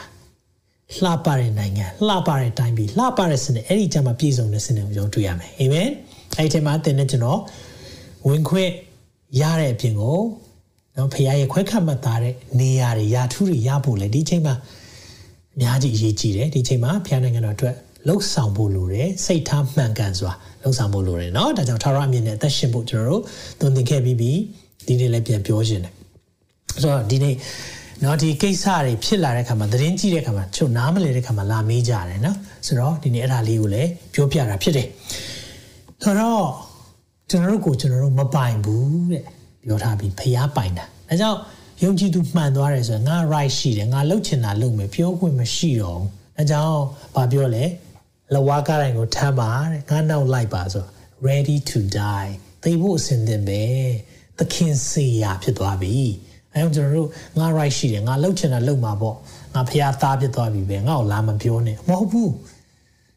လှပတဲ့နိုင်ငံလှပတဲ့တိုင်းပြည်လှပတဲ့စနစ်အဲ့ဒီကြမှာပြည့်စုံတဲ့စနစ်ကိုယုံတွေ့ရမယ်အာမင်အဲ့ဒီထဲမှာသင်နဲ့ကျွန်တော်ဝင်ခွင့်ရတဲ့အပြင်ကိုနော်ဖခင်ရဲ့ခွဲခတ်မှတ်သားတဲ့နေရာတွေယာထူးတွေရဖို့လေဒီချိန်မှာအများကြီးအရေးကြီးတယ်ဒီချိန်မှာဖခင်နိုင်ငံတော်အတွက်လှုပ်ဆောင်ဖို့လိုတယ်စိတ်ထားမှန်ကန်စွာလှုပ်ဆောင်ဖို့လိုတယ်เนาะဒါကြောင့်ထာဝရအမြင်နဲ့အသက်ရှင်ဖို့ကျွန်တော်တို့သွန်သင်ခဲ့ပြီးပြီဒီနေ့လည်းပြန်ပြောရှင်တယ်ဆိုတော့ဒီနေ့ เนาะဒီကိစ္စတွေဖြစ်လာတဲ့ခါမှာသတင်းကြည့်တဲ့ခါမှာချုပ်နားမလဲတဲ့ခါမှာလာမေးကြတယ်เนาะဆိုတော့ဒီနေ့အဲ့ဒါလေးကိုလည်းပြောပြတာဖြစ်တယ်ဆိုတော့ကျွန်တော်တို့ကိုကျွန်တော်တို့မပိုင်ဘူးတဲ့ပြောထားပြီးဖျားပိုင်တာဒါကြောင့်ယုံကြည်သူမှန်သွားတယ်ဆိုရင်ငါ right ရှိတယ်ငါလှုပ်ချင်တာလုပ်မယ်ပြောခွင့်မရှိတော့ဘူးအဲကြောင့်ဘာပြောလဲလဝါကားတိုင်းကိုထမ်းပါတဲ့ငါနောက်လိုက်ပါဆို ready to die သိဖို့အစဉ်သင့်ပဲသခင်စေရာဖြစ်သွားပြီ အဲကြောင့်ကျွန်တော်တို့ငါ right ရှိတယ်ငါလှုပ်ချင်တာလုပ်မှာပေါ့ငါဖះသားဖြစ်သွားပြီပဲငါ့ကိုလာမပြောနဲ့မဟုတ်ဘူး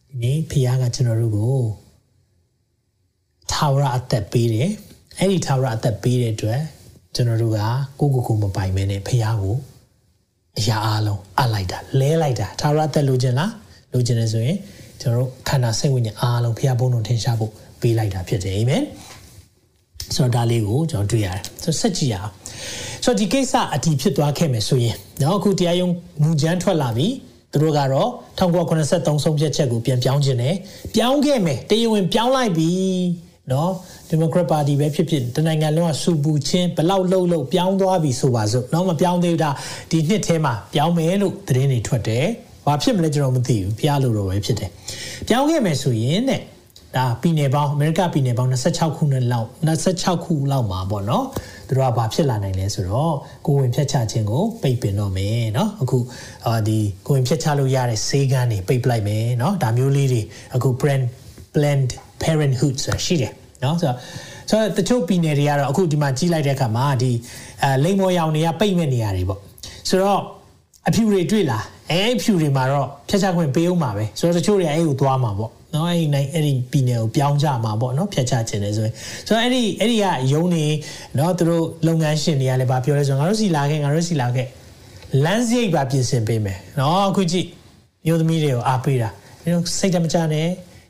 ဒီနေ့ဖះကကျွန်တော်တို့ကိုထာဝရအသက်ပေးတယ်အဲ့ဒီထာဝရအသက်ပေးတဲ့အတွက်ကျွန်တော်တို့ကကိုကိုကိုမပိုင်မဲနဲ့ဖះကိုအရာအလုံးအလိုက်တာလဲလိုက်တာထာဝရအသက်လိုချင်လားလိုချင်တယ်ဆိုရင်ကျွန်တော်တို့ခန္ဓာစိတ်ဝိညာဉ်အားလုံးဖះဘုန်းတော်ထင်ရှားဖို့ပေးလိုက်တာဖြစ်တယ်အာမင်ဆိုတော့ဒါလေးကိုကျွန်တော်တွေ့ရတယ်ဆိုတော့ဆက်ကြည့်ရအောင် ဆိုတော့ဒီကိစ္စအတီဖြစ်သွားခဲ့မယ်ဆိုရင်နော်အခုတရားရုံးမူကြမ်းထွက်လာပြီသူတို့ကတော့1983ဆုံးဖြတ်ချက်ကိုပြန်ပြောင်းခြင်းနဲ့ပြောင်းခဲ့မယ်တရားဝင်ပြောင်းလိုက်ပြီနော်ဒီမိုကရက်ပါတီပဲဖြစ်ဖြစ်တနိုင်ငံလုံးကစူပူချင်းဘလောက်လှုပ်လှုပ်ပြောင်းသွားပြီဆိုပါစို့နော်မပြောင်းသေးဘူးဒါဒီနှစ်ထဲမှာပြောင်းမယ်လို့သတင်းတွေထွက်တယ်။ဘာဖြစ်မလဲကျွန်တော်မသိဘူး။ဖျားလို့တော့ပဲဖြစ်တယ်။ပြောင်းခဲ့မယ်ဆိုရင်တဲ့ ဒါပြည်နယ်ပေါင်းအမေရိကပြည်နယ်ပေါင်း26ခုနဲ့လောက်26ခုလောက်မှာပေါ့နော်သူတို့ကဘာဖြစ်လာနိုင်လဲဆိုတော့ကိုဝင်ဖြတ်ချခြင်းကိုပိတ်ပင်တော့မယ်เนาะအခုအာဒီကိုဝင်ဖြတ်ချလို့ရတဲ့ဆေးကန်းတွေပိတ်ပလိုက်မယ်เนาะဒါမျိုးလေးတွေအခု brand blend parenthood ဆိုတာရှိတယ်เนาะဆိုတော့ဆိုတော့တချို့ပြည်နယ်တွေကတော့အခုဒီမှာကြီးလိုက်တဲ့အခါမှာဒီအဲလိမ်မော်ရောင်တွေကပိတ်မဲ့နေရာတွေပေါ့ဆိုတော့ အဖြူတွေတွေ့လားအဲအဖြူတွေမှာတော့ဖြတ်ချခွင့်ပေးအောင်ပါပဲဆိုတော့တချို့တွေအဲ့ကိုသွားမှာပေါ့နော်အဲ့ဒီနိုင်အဲ့ဒီပြည်နယ်ကိုပြောင်းကြမှာပေါ့နော်ဖြတ်ချခြင်းလဲဆိုရင်ဆိုတော့အဲ့ဒီအဲ့ဒီကယုံနေနော်သူတို့လုပ်ငန်းရှင်တွေကလည်းဗာပြောလဲဆိုတော့ငါတို့စီလာခဲ့ငါတို့စီလာခဲ့လမ်းစရိတ်ပါပြင်ဆင်ပေးမယ်နော်အခုကြည့်မျိုးသမီးတွေကိုအားပေးတာနင်တို့စိတ်တမကြနဲ့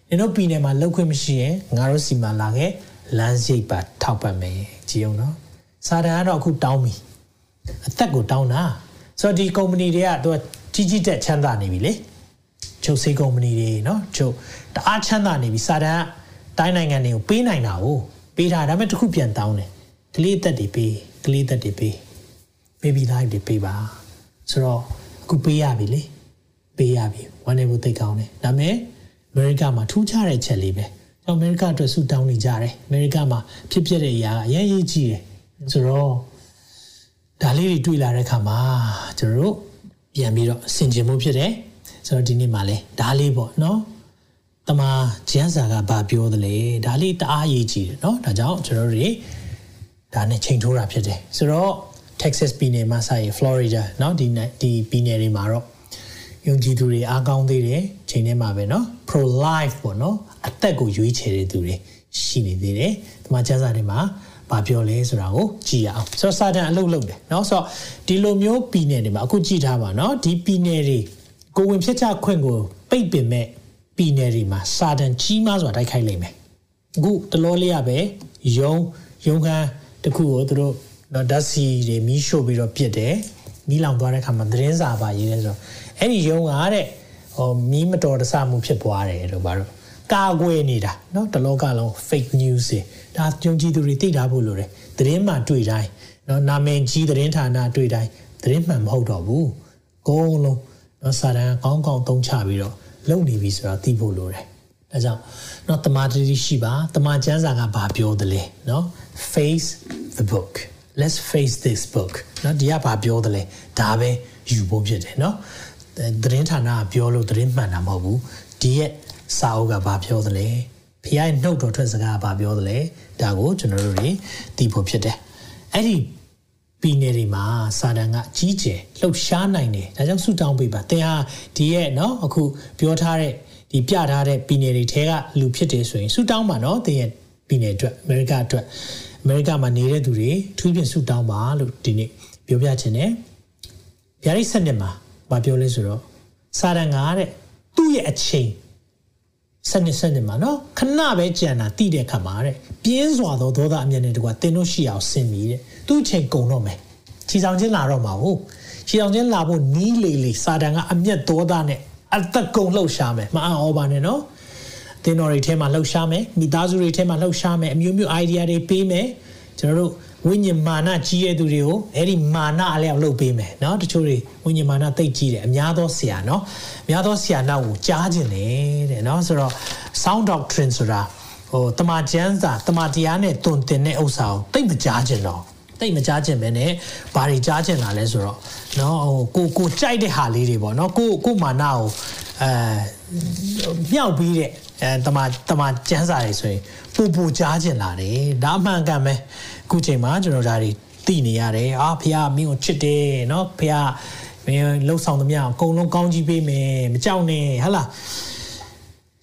နင်တို့ပြည်နယ်မှာလောက်ခွင့်မရှိရင်ငါတို့စီမှာလာခဲ့လမ်းစရိတ်ပါထောက်ပံ့မယ်ကြည်အောင်နော်စာတန်ကတော့အခုတောင်းပြီအသက်ကိုတောင်းတာ ဆိုတော့ဒီကုမ္ပဏီတွေကသူကကြီးကြီးတက်ချမ်းသာနေပြီလေချုပ်စေးကုမ္ပဏီတွေเนาะချုပ်တအားချမ်းသာနေပြီစာတန်တိုင်းနိုင်ငံတွေကိုပေးနိုင်တာကိုပေးတာဒါပေမဲ့တခုပြန်တောင်းတယ်ကလေးသက်တွေပေးကလေးသက်တွေပေး baby life တွေပေးပါဆိုတော့အခုပေးရပြီလေပေးရပြီဝမ်းနေဖို့သိကောင်းတယ်ဒါပေမဲ့အမေရိကမှာထူးခြားတဲ့ချက်လေးပဲကျွန်တော်အမေရိကအတွက်ဆူတောင်းနေကြတယ်အမေရိကမှာဖြစ်ဖြစ်တဲ့အရာကအရင်ရေးကြည့်တယ်ဆိုတော့ ဒါလေးတွေတွေ့လာတဲ့အခါမှာကျွန်တော်တို့ပြန်ပြီးတော့ဆင်ခြင်မှုဖြစ်တယ်ဆိုတော့ဒီနေ့မှာလဲဒါလေးပေါ့နော်တမဂျန်စာကဘာပြောသလဲဒါလေးတအားရေးကြည့်တယ်เนาะဒါကြောင့်ကျွန်တော်တို့တွေဒါနဲ့ချိန်ထိုးတာဖြစ်တယ်ဆိုတော့ Texas ပြည်နယ်မှာစာရင် Florida เนาะဒီဒီပြည်နယ်တွေမှာတော့ယုံကြည်သူတွေအားကောင်းသေးတယ်ချိန်ထဲမှာပဲเนาะ pro life ပေါ့เนาะအသက်ကိုရွေးချယ်တဲ့သူတွေရှိနေသေးတယ်ဒီမှာကျမ်းစာတွေမှာ ဘာပြောလဲဆိုတာကိုကြည့်ရအောင်ဆိုတော့စာတန်အလုပ်လုပ်တယ်เนาะဆိုတော့ဒီလိုမျိုးပြည်နယ်တွေမှာအခုကြည့်ထားပါเนาะဒီပြည်နယ်တွေကိုဝင်ဖြစ်ချခွင့်ကိုပိတ်ပင်မဲ့ပြည်နယ်တွေမှာစာတန်ကြီးမားစွာတိုက်ခိုက်လိမ့်မယ်အခုတလောလေးရပဲယုံယုံခန်းတခုကိုသူတို့ နော်ဓာတ်စီတွေမီးရှို့ပြီးတော့ပြစ်တယ်မီးလောင်သွားတဲ့ခါမှာသတင်းစာပါရေးလဲဆိုတော့အဲ့ဒီယုံကတဲ့ဟိုမီးမတော်တဆမှုဖြစ်ပွားတယ်လို့ဘာလို့ကာကွယ်နေတာเนาะတလောကလုံး fake news တွေ ဒါကြုံကြည်သူတွေသိထားဖို့လိုတယ်သတင်းမှတွေ့တိုင်းเนาะနာမည်ကြီးသတင်းဌာနတွေ့တိုင်းသတင်းမှန်မဟုတ်တော့ဘူးအကုန်လုံးเนาะစာတန်းကောင်းကောင်းသုံးချပြီးတော့လုံနေပြီဆိုတာသိဖို့လိုတယ်ဒါကြောင့်เนาะတမာတတိရှိပါတမာကျမ်းစာကဘာပြောသလဲเนาะ face the book let's face this book เนาะဒီကဘာပြောသလဲဒါပဲယူဖို့ဖြစ်တယ်เนาะသတင်းဌာနကပြောလို့သတင်းမှန်တာမဟုတ်ဘူးဒီရဲ့စာအုပ်ကဘာပြောသလဲ ဖခင်ရဲ့နှုတ်တော်ထွက်စကားကဘာပြောသလဲဒါကိုကျွန်တော်တို့တွေသိဖို့ဖြစ်တယ်အဲ့ဒီပြည်နယ်တွေမှာစာတန်ကကြီးကျယ်လှုပ်ရှားနိုင်တယ်ဒါကြောင့်ဆူတောင်းပေးပါတင်ဟာဒီရဲ့เนาะအခုပြောထားတဲ့ဒီပြထားတဲ့ပြည်နယ်တွေထဲကလူဖြစ်တယ်ဆိုရင်ဆူတောင်းပါเนาะတင်ရဲ့ပြည်နယ်အတွက်အမေရိကအတွက်အမေရိကမှာနေတဲ့သူတွေထူးဖြင့်ဆူတောင်းပါလို့ဒီနေ့ပြောပြချင်တယ်ဗျာဒိတ်စနစ်မှာမပြောလဲဆိုတော့စာတန်ကတဲ့သူ့ရဲ့အချိန် စနစ်စနစ်မှာနော်ခဏပဲကြံတာတိတဲ့ခါမှာတဲ့ပြင်းစွာသောဒေါသအမျက်နဲ့တကွာတင်းတို့ရှိအောင်ဆင်ပြီးတဲ့သူ့ချိန်ကုန်တော့မယ်ခြေဆောင်ချင်းလာတော့မှာဟုတ်ခြေဆောင်ချင်းလာဖို့နီးလေလေစာတန်ကအမျက်ဒေါသနဲ့အသက်ကုန်လှုပ်ရှားမယ်မအံ့ဩပါနဲ့နော်တင်းတော်တွေထဲမှာလှုပ်ရှားမယ်မိသားစုတွေထဲမှာလှုပ်ရှားမယ်အမျိုးမျိုး idea တွေပေးမယ်ကျွန်တော်တို့ ဝိညာဉ်မာနကြီးတဲ့သူတွေကိုအဲ့ဒီမာနအလျောက်လုပ်ပေးမယ်เนาะတချို့တွေဝိညာဉ်မာနသိတ်ကြီးတယ်အများသောဆရာเนาะအများသောဆရာနောက်ကိုကြားခြင်းတယ်တဲ့เนาะဆိုတော့ sound doctrine ဆိုတာဟိုတမန်ကျမ်းစာတမန်တရားနဲ့တွင်တင်တဲ့ဥစ္စာကိုသိမကြားခြင်းတော့သိမကြားခြင်းပဲနဲ့ဘာတွေကြားခြင်းလာလဲဆိုတော့เนาะဟိုကိုကိုကြိုက်တဲ့ဟာလေးတွေပေါ့เนาะကိုကိုမာနကိုအဲမြောက်ပြီးတဲ့အဲတမတမကျန်းစာတွေဆိုရင်ပူပူကြားကျင်လာတယ်ဒါအမှန်ကန်ပဲအ ခုချိန်မှာကျွန်တော်ဒါတွေသိနေရတယ်အာဖះမင်းကိုချစ်တယ်เนาะဖះမင်းလှုပ်ဆောင်သမျှအကုန်လုံးကောင်းကြီးပေးမယ်မကြောက်နဲ့ဟဟလား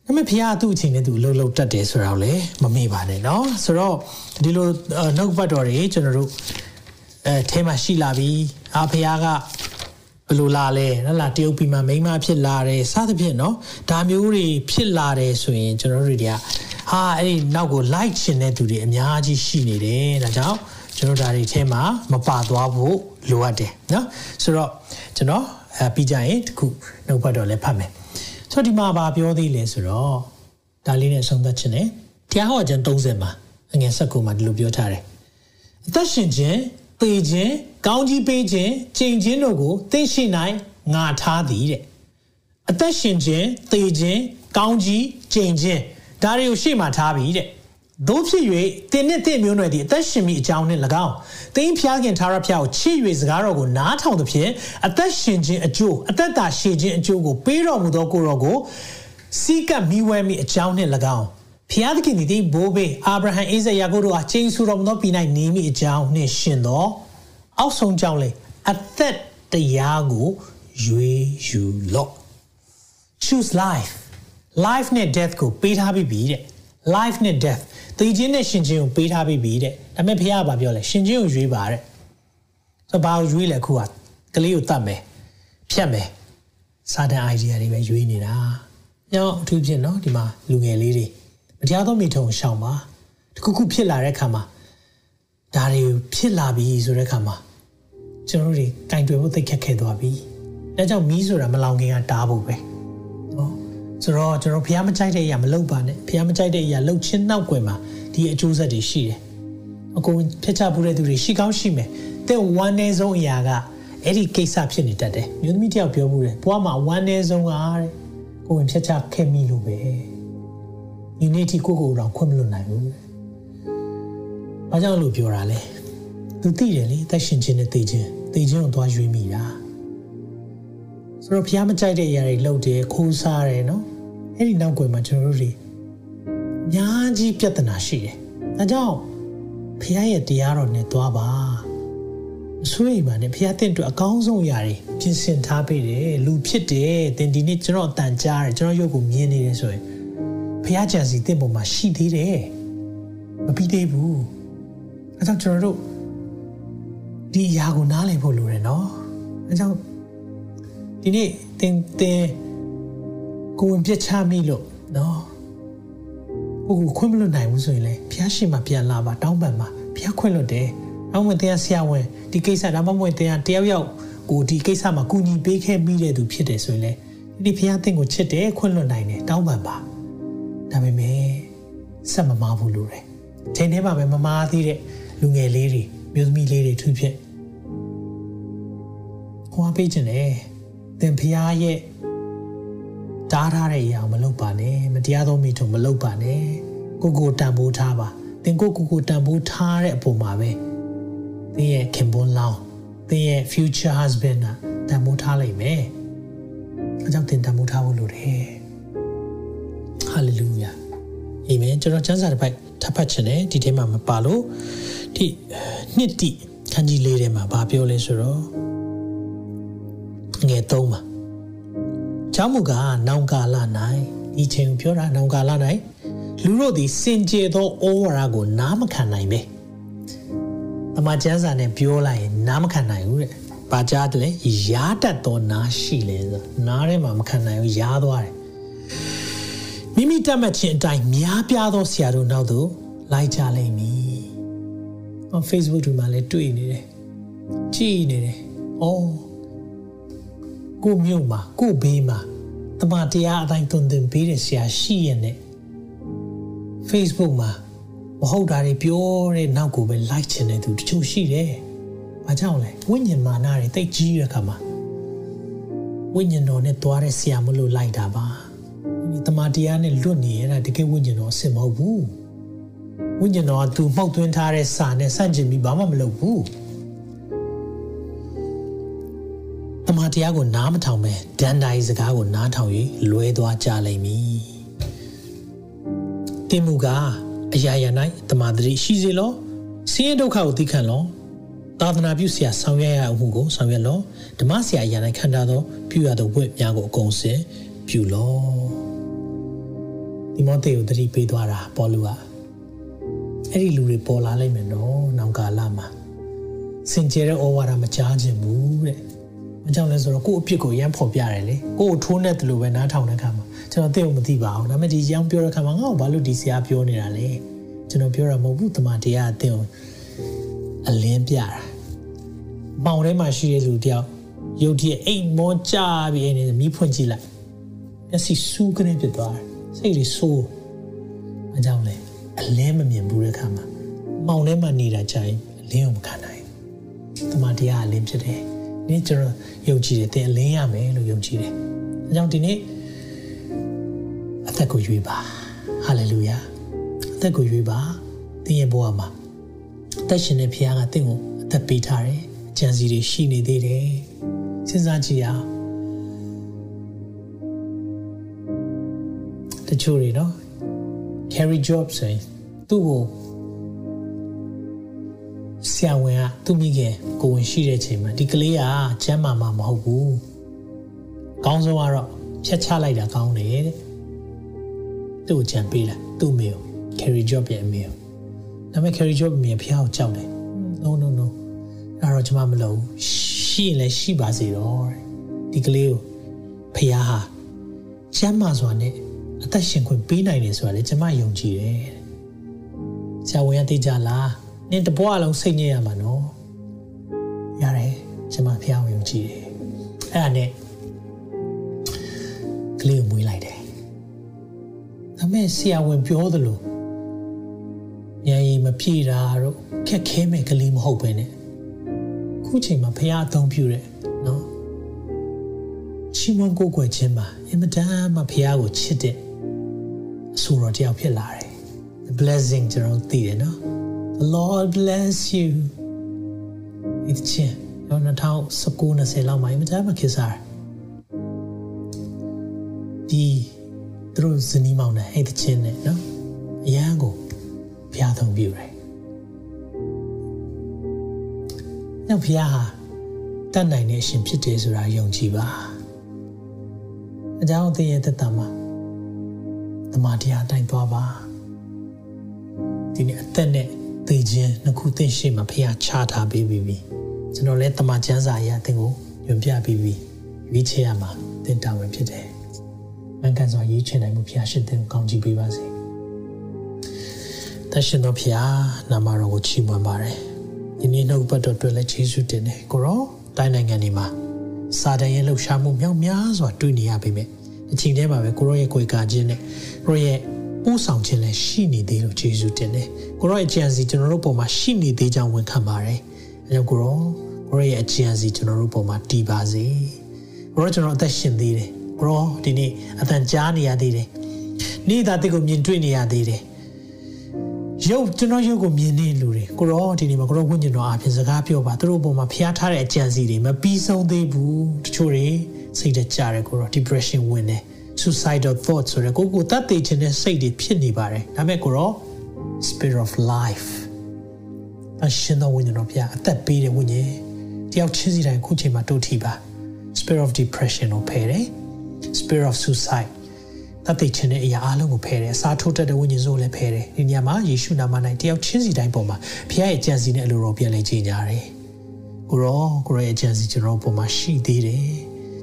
ဒါပေမဲ့ဖះသူ့အချိန်နဲ့သူလှုပ်လှုပ်တတ်တယ်ဆိုတော့လေမမေ့ပါနဲ့เนาะဆိုတော့ဒီလိုနှုတ်ဘတ်တော်တွေကျွန်တော်တို့အဲအဲမှာရှိလာပြီအာဖះက ဘယ်လိုလာလဲနော်လားတရုတ်ပြည်မှာမိန်းမဖြစ်လာတယ်စသဖြင့်နော်ဒါမျိုးတွေဖြစ်လာတယ်ဆိုရင်ကျွန်တော်တို့တွေကဟာအဲ့ဒီနောက်ကို like ရှင်တဲ့သူတွေအများကြီးရှိနေတယ်ဒါကြောင့်ကျွန်တော်ဒါတွေထဲမှာမပါသွားဖို့လိုအပ်တယ်နော်ဆိုတော့ကျွန်တော်အဲပြီးကြရင်တခုနှုတ်ဘတ်တော်လည်းဖတ်မယ်ဆိုတော့ဒီမှာဗာပြောသေးလဲဆိုတော့ဒါလေးနဲ့ဆုံးသက်ခြင်းတယ်တရားဟောခြင်း30မှာအငယ်19မှာဒီလိုပြောထားတယ်အသက်ရှင်ခြင်းသေခြင်း ကောင်းကြီးပေးခြင်းကျင့်ခြင်းတို့ကိုသိရှိနိုင်ငါထားသည်တဲ့အသက်ရှင်ခြင်းသေခြင်းကောင်းကြီးကျင့်ခြင်းဒါတွေကိုရှေ့မှာထားပြီတဲ့တို့ဖြစ်၍တင်းနဲ့တင့်မျိုးနွယ်သည်အသက်ရှင်မိအကြောင်းနှင့်၎င်းတင်းဖျားခင်သာရဖျားကိုချစ်၍စကားတော်ကိုနားထောင်သဖြင့်အသက်ရှင်ခြင်းအကျိုးအသက်တာရှည်ခြင်းအကျိုးကိုပေးတော်မူသောကိုတော်ကိုစီးကပ်မိဝဲမိအကြောင်းနှင့်၎င်းဖျားသခင်သည်ဘိုးဘေးအာဗြဟံအိဇက်ယာကုပ်တို့အားချိန်ဆူတော်မူသောပြည်၌နေမိအကြောင်းနှင့်ရှင်သော အောက်ဆုံးကြောင့်လေအသက်တရားကိုရွေးယူလော့ choose life life နဲ့ death ကိုပေးထားပြီးပြီတဲ့ life နဲ့ death သိခြင်းနဲ့ရှင်ခြင်းကိုပေးထားပြီးပြီတဲ့ဒါပေမဲ့ဖခင်ကပြောလဲရှင်ခြင်းကိုရွေးပါတဲ့ဆိုဘာကိုရွေးလဲခုကကလေးကိုတတ်မယ်ဖြတ်မယ်စာတန် idea တွေပဲရွေးနေတာညောင်းအထူးဖြင့်เนาะဒီမှာလူငယ်လေးတွေမတရားသောမိထုံရှောင်ပါတခုခုဖြစ်လာတဲ့ခါမှာဒါတွေဖြစ်လာပြီဆိုတဲ့ခါမှာ ကျွန်တော်တို့တွေကင်တွယ်ဖို့သိခက်ခဲသွားပြီဒါကြောင့်မီးဆိုတာမလောင်ခင်ကတားဖို့ပဲနော်ဆိုတော့ကျွန်တော်ဖះမကြိုက်တဲ့အရာမလုပ်ပါနဲ့ဖះမကြိုက်တဲ့အရာလုပ်ချင်းနောက်ွယ်မှာဒီအကျိုးဆက်တွေရှိတယ်အကုန်ဖြစ်ချပူတဲ့သူတွေရှိကောင်းရှိမယ်တဲ့ဝမ်းနေဆုံးအရာကအဲ့ဒီကိစ္စဖြစ်နေတတ်တယ်မျိုးသမီးတယောက်ပြောမှုတယ်ဘွားမှာဝမ်းနေဆုံးကတဲ့ကိုဝင်ဖြစ်ချခဲ့မိလို့ပဲဒီနေ့ဒီကိုကိုတော့ခွင့်မလွတ်နိုင်ဘူး။ဘာကြောင့်လို့ပြောတာလဲ။ तू သိတယ်လေအသက်ရှင်ခြင်းနဲ့သိခြင်းသိခြင်းကိုသွားရွေးမိတာ။ဆိုတော့ဖျားမကြိုက်တဲ့အရာတွေလုပ်တယ်ခိုးစားတယ်နော်။အဲ့ဒီနောက်ွယ်မှာကျွန်တော်တို့တွေညာကြီးပြဿနာရှိတယ်။ဒါကြောင့်ဖျားရဲ့တရားတော်နဲ့သွားပါ။မဆွေးပါနဲ့ဖျားတဲ့အတွက်အကောင်းဆုံးအရာတွေပြင်ဆင်ထားပေးတယ်။လူဖြစ်တယ်။တင်ဒီနေ့ကျွန်တော်အတန်ကြားတယ်ကျွန်တော်ရုပ်ကိုမြင်နေတယ်ဆိုရင်ဖျားကြံစီတင့်ပေါ်မှာရှိသေးတယ်။မပြီးသေးဘူး။အဲကြောင့်ကျွန်တော်တို့ ဒီအရာကိုနားလည်ဖို့လိုတယ်နော်အဲကြောင့်ဒီနေ့တင်တင်ကိုဝင်ပြချမိလို့နော်ဟိုခွင့်မလွတ်နိုင်ဘူးဆိုရင်လေဖျားရှိမှပြန်လာပါတောင်းပန်ပါဖျားခွင့်လွတ်တယ်နောက်မှတင်ဆရာဝန်ဒီကိစ္စဒါမှမဟုတ်တင်တယောက်ယောက်ကိုဒီကိစ္စမှာကူညီပေးခဲ့မိတဲ့သူဖြစ်တယ်ဆိုရင်လေဒီဖခင်တင့်ကိုချစ်တယ်ခွင့်လွှတ်နိုင်တယ်တောင်းပန်ပါဒါပေမဲ့ဆက်မမဘူးလို့တယ်ချိန်ထဲမှာပဲမမားသေးတဲ့လူငယ်လေးတွေ မျိုးသမီးလေးတွေသူဖြစ်ကိုအပေးခြင်းတယ်တင်ဖခင်ရဲ့တားထားတဲ့အရာမလုပ်ပါနဲ့မတရားသောမိထုံမလုပ်ပါနဲ့ကိုကိုတန်ဖိုးထားပါသင်ကိုကိုကိုတန်ဖိုးထားတဲ့အပေါ်မှာပဲသင်ရဲ့ခင်ပွန်းလောင်းသင်ရဲ့ future husband ကတန်ဖိုးထားလိုက်မယ်အကြောင်းသင်တန်ဖိုးထားဖို့လိုတယ် hallelujah amen ကျွန်တော်ကျမ်းစာတစ်ပိုက်ထပ်ဖတ်ချင်တယ်ဒီထဲမှာမပါလို့ ဒီနှစ်တိခန်းကြီးလေးထဲမှာဗာပြောလဲဆိုတော့ငယ်သုံးပါကျောင်းမူကနောင်ကာလ၌ဒီချိန်ကိုပြောတာနောင်ကာလ၌လူတို့သည်စင်ကြယ်သောဩဝါဒကို နားမခံနိုင်ပဲအမကျမ်းစာနဲ့ပြောလိုက်ရင်နားမခံနိုင်ဘူးတဲ့။ဘာကြားတယ်လဲရားတတ်သောနားရှိလဲဆိုနားထဲမှာမခံနိုင်ဘူးရားသွားတယ်။မိမိတတ်မှတ်ခြင်းအတိုင်းများပြားသောဆရာတို့နောက်သို့လိုက်ကြလိမ့်မည်။ on Facebook တွေမှာလည်းတွေ့နေတယ်။ကြည်နေတယ်။အော်ကိုမြို့မှာကိုဘေးမှာတမန်တရားအတိုင်းသွန်သင်ပေးတဲ့ဆရာရှိရဲ့နဲ့ Facebook မှာမဟုတ်တာတွေပြောတဲ့နောက်ကိုပဲ like ချင်တဲ့သူတချို့ရှိတယ်။ဘာကြောင့်လဲဝိညာဉ်မာနတွေတိတ်ကြီးတဲ့အခါမှာဝိညာဉ်တော်နဲ့တွားတဲ့ဆရာမလို့လိုက်တာပါ။ဒီတမန်တရားနဲ့လွတ်နေရတာတကယ်ဝိညာဉ်တော်အစ်မဟုတ်ဘူး။ ဝိညာဉ်တော်ကသူမှုတ်သွင်းထားတဲ့စာနဲ့ဆန့်ကျင်ပြီးဘာမှမလုပ်ဘူး။တမန်တရားကိုနားမထောင်ပဲဒန်ဒိုင်စကားကိုနားထောင်၍လွဲသွားကြလိမ့်မည်။တင်မူကအရာရာ၌တမာတိရှိစေလောဆင်းရဲဒုက္ခကိုသိခံလောသာသနာပြုဆရာဆောင်ရွက်ရမှုကိုဆောင်ရွက်လောဓမ္မဆရာအရာ၌ခံထားသောပြုရသောဝတ်များကိုအကုန်စင်ပြုလောဒီမောသေကိုတတိပေးသွားတာပေါ်လူက အဲ့ဒီလူတွေပေါ်လာလိမ့်မယ်နော်နောင်ကာလမှာစင်ကြဲတဲ့ဩဝါဒမကြားခြင်းဘူးတဲ့မကြောက်လဲဆိုတော့ကိုယ့်အဖြစ်ကိုရမ်းဖော်ပြတယ်လေကိုယ့်ကိုထိုးနေတယ်လို့ပဲနားထောင်တဲ့ခါမှာကျွန်တော်သိအောင်မသိပါဘူးဒါပေမဲ့ဒီရောင်းပြောတဲ့ခါမှာငါ့ကိုဘာလို့ဒီဆရာပြောနေတာလဲကျွန်တော်ပြောတာမဟုတ်ဘူးတမန်တရားအသိအောင်အလင်းပြတာမောင်ထဲမှာရှိတဲ့လူတယောက်ရုတ်တရက်အိမ်မောကြပြီးအဲ့နေမီးဖွင့်ကြည့်လိုက်မျက်စိစူးကနေဖြစ်သွားတယ်စိတ်လေးဆိုးအကြောင်းလဲ အလင်းမမြင်ဘူးတဲ့ခါမှာမောင်ထဲမှာနေတာကြရင်အလင်းကိုမခံနိုင်တမန်တရားအလင်းဖြစ်တယ်ဒီကျွန်တော်ယုံကြည်တယ်တင်အလင်းရမယ်လို့ယုံကြည်တယ်အကြောင်းဒီနေ့အသက်ကိုရွေးပါဟာလေလုယာအသက်ကိုရွေးပါသင်ရဲ့ဘဝမှာအသက်ရှင်တဲ့ဖခင်ကသင်ကိုအသက်ပေးထားတယ်အကြံစီတွေရှိနေသေးတယ်စဉ်းစားကြည့်အောင်တချို့တွေနော် carry job ဆိုရင်သူ့ကိုဆရာဝန်ကသူ့မိခင်ကိုဝင်ရှိတဲ့ချိန်မှာဒီကလေးကကျမ်းမာမှာမဟုတ်ဘူး။ကောင်းဆုံးကတော့ဖြတ်ချလိုက်တာကောင်းတယ်တဲ့။သူ့ကိုကြံပေးတာသူ့မေကို carry job ရဲ့အမေကိုဒါပေမဲ့ carry job အမေဖះကိုကြောက်တယ်။ no no no အဲ့တော့ကျွန်မမလုပ်ဘူး။ရှိရင်လည်းရှိပါစေတော့တဲ့။ဒီကလေးကိုဖះဟာကျမ်းမာစွာနဲ့ အသက်ရှင်ခွင့်ပေးနိုင်တယ်ဆိုတာလေကျွန်မယုံကြည်တယ်တဲ့။ဆရာဝန်ကသိကြလား။နင်တပွားလုံးစိတ်ညစ်ရမှာနော်ရတယ်ကျွန်မဖျောင်းယုံကြည်တယ်အဲ့ဒါနဲ့ကလေးကိုမွေးလိုက်တယ်ဒါပေမဲ့ဆရာဝန်ပြောသလိုညရီမပြေတာတော့ခက်ခဲမဲ့ကလေးမဟုတ်ပဲနဲ့ခုချိန်မှာဖះအသုံးပြုတဲ့နော်ချီးမွမ်းကိုးကွယ်ခြင်းမှာအင်မတန်မှဖះကိုချစ်တဲ့အ ဆိုတော်တယောက်ဖြစ်လာတယ် blessing ကျွန်တော်သိတယ်နော် The Lord bless you ဒီချင်းတော့2019 20လောက်မှာအမတမ်းမခေစားဒီသူတို့ဇနီးမောင်နဲ့အဲ့ဒီချင်းနဲ့နော်အရန်ကိုဖျားသုံးပြတယ်။နောက်ဖျားဟာတတ်နိုင်တဲ့အရှင်ဖြစ်တယ်ဆိုတာယုံကြည်ပါ။အကြောင်းသိရဲ့သက်တာမှာတ မန်တရားတိုင်းသွားပါ။ဒီနေ့အသက်နဲ့သေခြင်းနှစ်ခုသင်ရှိမှဖះချထားပေးပြီးပြီကျွန်တော်လည်းတမန်ကျမ်းစာအရာသင်ကိုညွှန်ပြပြီးပြီရွေးချယ်ရမှာသင်တာဝန်ဖြစ်တယ်။မန်ကန်စွာရွေးချယ်နိုင်မှုဖះရှင်သင်ကိုကောင်းချီးပေးပါစေ။တရှင်တော်ဖះနာမတော်ကိုချီးမွမ်းပါရယ်ယနေ့နှုတ်ပတ်တော်အတွက်လည်းယေရှုတင်တယ်ကိုရောတိုင်းနိုင်ငံတွေမှာစာတန်ရဲ့လှုပ်ရှားမှုမြောက်များစွာတွေ့နေရပေမဲ့အချိန်တည်းမှာပဲကိုရောရဲ့ကိုယ်ကာခြင်းနဲ့ ကိုရောရဲ့ပို့ဆောင်ခြင်းလည်းရှိနေသေးလို့ယေရှုတင်တယ်ကိုရောရဲ့အကြံစီကျွန်တော်တို့ပုံမှာရှိနေသေးကြောင်းဝန်ခံပါတယ်အဲကြောင့်ကိုရောကိုရောရဲ့အကြံစီကျွန်တော်တို့ပုံမှာတည်ပါစေကိုရောကျွန်တော်အသက်ရှင်သေးတယ်ကိုရောဒီနေ့အသက်ကြားနေရသေးတယ်နေ့သားတစ်ကိုမြင်တွေ့နေရသေးတယ်ရုပ်ကျွန်တော်ရုပ်ကိုမြင်နေလူတွေကိုရောဒီနေ့မှာကိုရောဝိညာဉ်တော်အပြင်စကားပြောပါသူတို့ပုံမှာဖျားထားတဲ့အကြံစီတွေမပြီးဆုံးသေးဘူးတချို့တွေစိတ်တကြတယ်ကိုရော depression ဝင်တယ် suicidal thoughts ဆိုရယ်ကိုကိုတတ်သိခြင်းနဲ့စိတ်တွေဖြစ်နေပါတယ်ဒါပေမဲ့ကိုရော spirit of life အရှင်တော်ဝိညာဉ်တော်ဖျားအသက်ပေးတဲ့ဝိညာဉ်တယောက်ချင်းစီတိုင်းခုချိန်မှာတို့ထီပါ spirit of depression ကိုဖယ်တယ် spirit of suicide တတ်သိခြင်းတဲ့အရာအလုံးကိုဖယ်တယ်အစားထိုးတတ်တဲ့ဝိညာဉ်စုလည်းဖယ်တယ်ဒီနေရာမှာယေရှုနာမ၌တယောက်ချင်းစီတိုင်းပေါ်မှာဖခင်ရဲ့ကြံစီနဲ့အလိုတော်ပြန်လဲကြီးညာတယ်ကိုရောကိုရောရဲ့ကြံစီကျွန်တော်ပေါ်မှာရှိသေးတယ်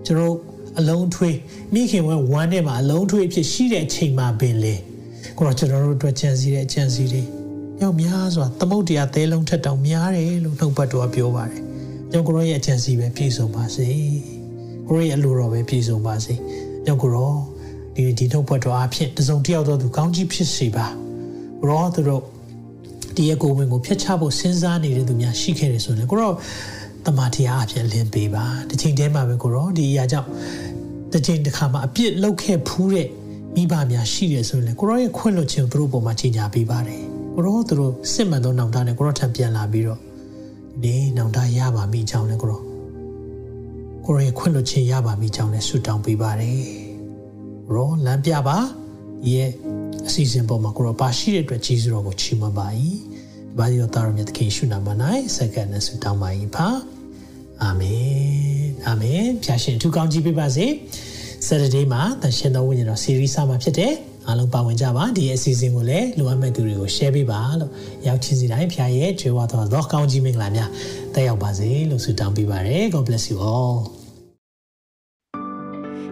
ကျွန်တော် အလုံးထွေးမိခင်ဝဲဝမ်းထဲမှာအလုံးထွေးဖြစ်ရှိတဲ့အချိန်မှာပင်လေကိုရောကျွန်တော်တို့အတွက်ကြံစီတဲ့ကြံစီတွေရောက်များစွာသမုတ်တရားသဲလုံးထက်တောင်များတယ်လို့နှုတ်ပတ်တော်ပြောပါတယ်ကျွန်တော်ကိုရောရဲ့ကြံစီပဲပြည့်စုံပါစေကိုရောရဲ့အလိုတော်ပဲပြည့်စုံပါစေကျွန်တော်ကိုရောဒီဒီထုတ်ဖွဲ့တော်အဖြစ်တစုံတယောက်တော့သူကောင်းကြီးဖြစ်စေပါကိုရောသူတို့ဒီရဲ့ကိုဝင်ကိုဖျက်ချဖို့စဉ်းစားနေတဲ့သူများရှိခဲ့တယ်ဆိုရင်ကိုရော တမန်တရားအဖြစ်လင်းပေးပါဒီချိန်တည်းမှာပဲကိုရောဒီအရာကြောင့်တစ်ချိန်တစ်ခါမှအပြစ်လုပ်ခဲ့ဖူးတဲ့မိဘများရှိတယ်ဆိုရင်ကိုရောရဲ့ခွင့်လွှတ်ခြင်းကိုသူတို့ပုံမှာကြီးညာပေးပါတယ်ကိုရောသူတို့စစ်မှန်သောနောင်တနဲ့ကိုရောထံပြန်လာပြီးတော့ဒီနောင်တရပါမိကြောင်းလဲကိုရောကိုရောရဲ့ခွင့်လွှတ်ခြင်းရပါမိကြောင်းလဲဆုတောင်းပေးပါတယ်ရောလမ်းပြပါဒီရဲ့အစီအစဉ်ပေါ်မှာကိုရောပါရှိတဲ့အတွက်ကျေးဇူးတော်ကိုချီးမွမ်းပါ၏ဒီပါဒီတော်သားတော်မြတ်သခင်ရှုနာမ၌စက္ကန့်နဲ့ဆုတောင်းပါ၏ပါ အာမင်အာမင်ဖျာရှင်ထူကောင်းကြီးပေးပါစေ Saturday မှာတန်ရှင်တော်ဝိညာဉ်တော် series စမှာဖြစ်တယ်အားလုံးပါဝင်ကြပါဒီအစီအစဉ်ကိုလည်းလိုအပ်မဲ့သူတွေကို share ပေးပါလို့ရောက်ချင်းစီတိုင်းဖျာရဲ့ကြွေးဝါတော်သောကောင်းကြီးမင်္ဂလာများတက်ရောက်ပါစေလို့ဆုတောင်းပေးပါရစေ God bless you all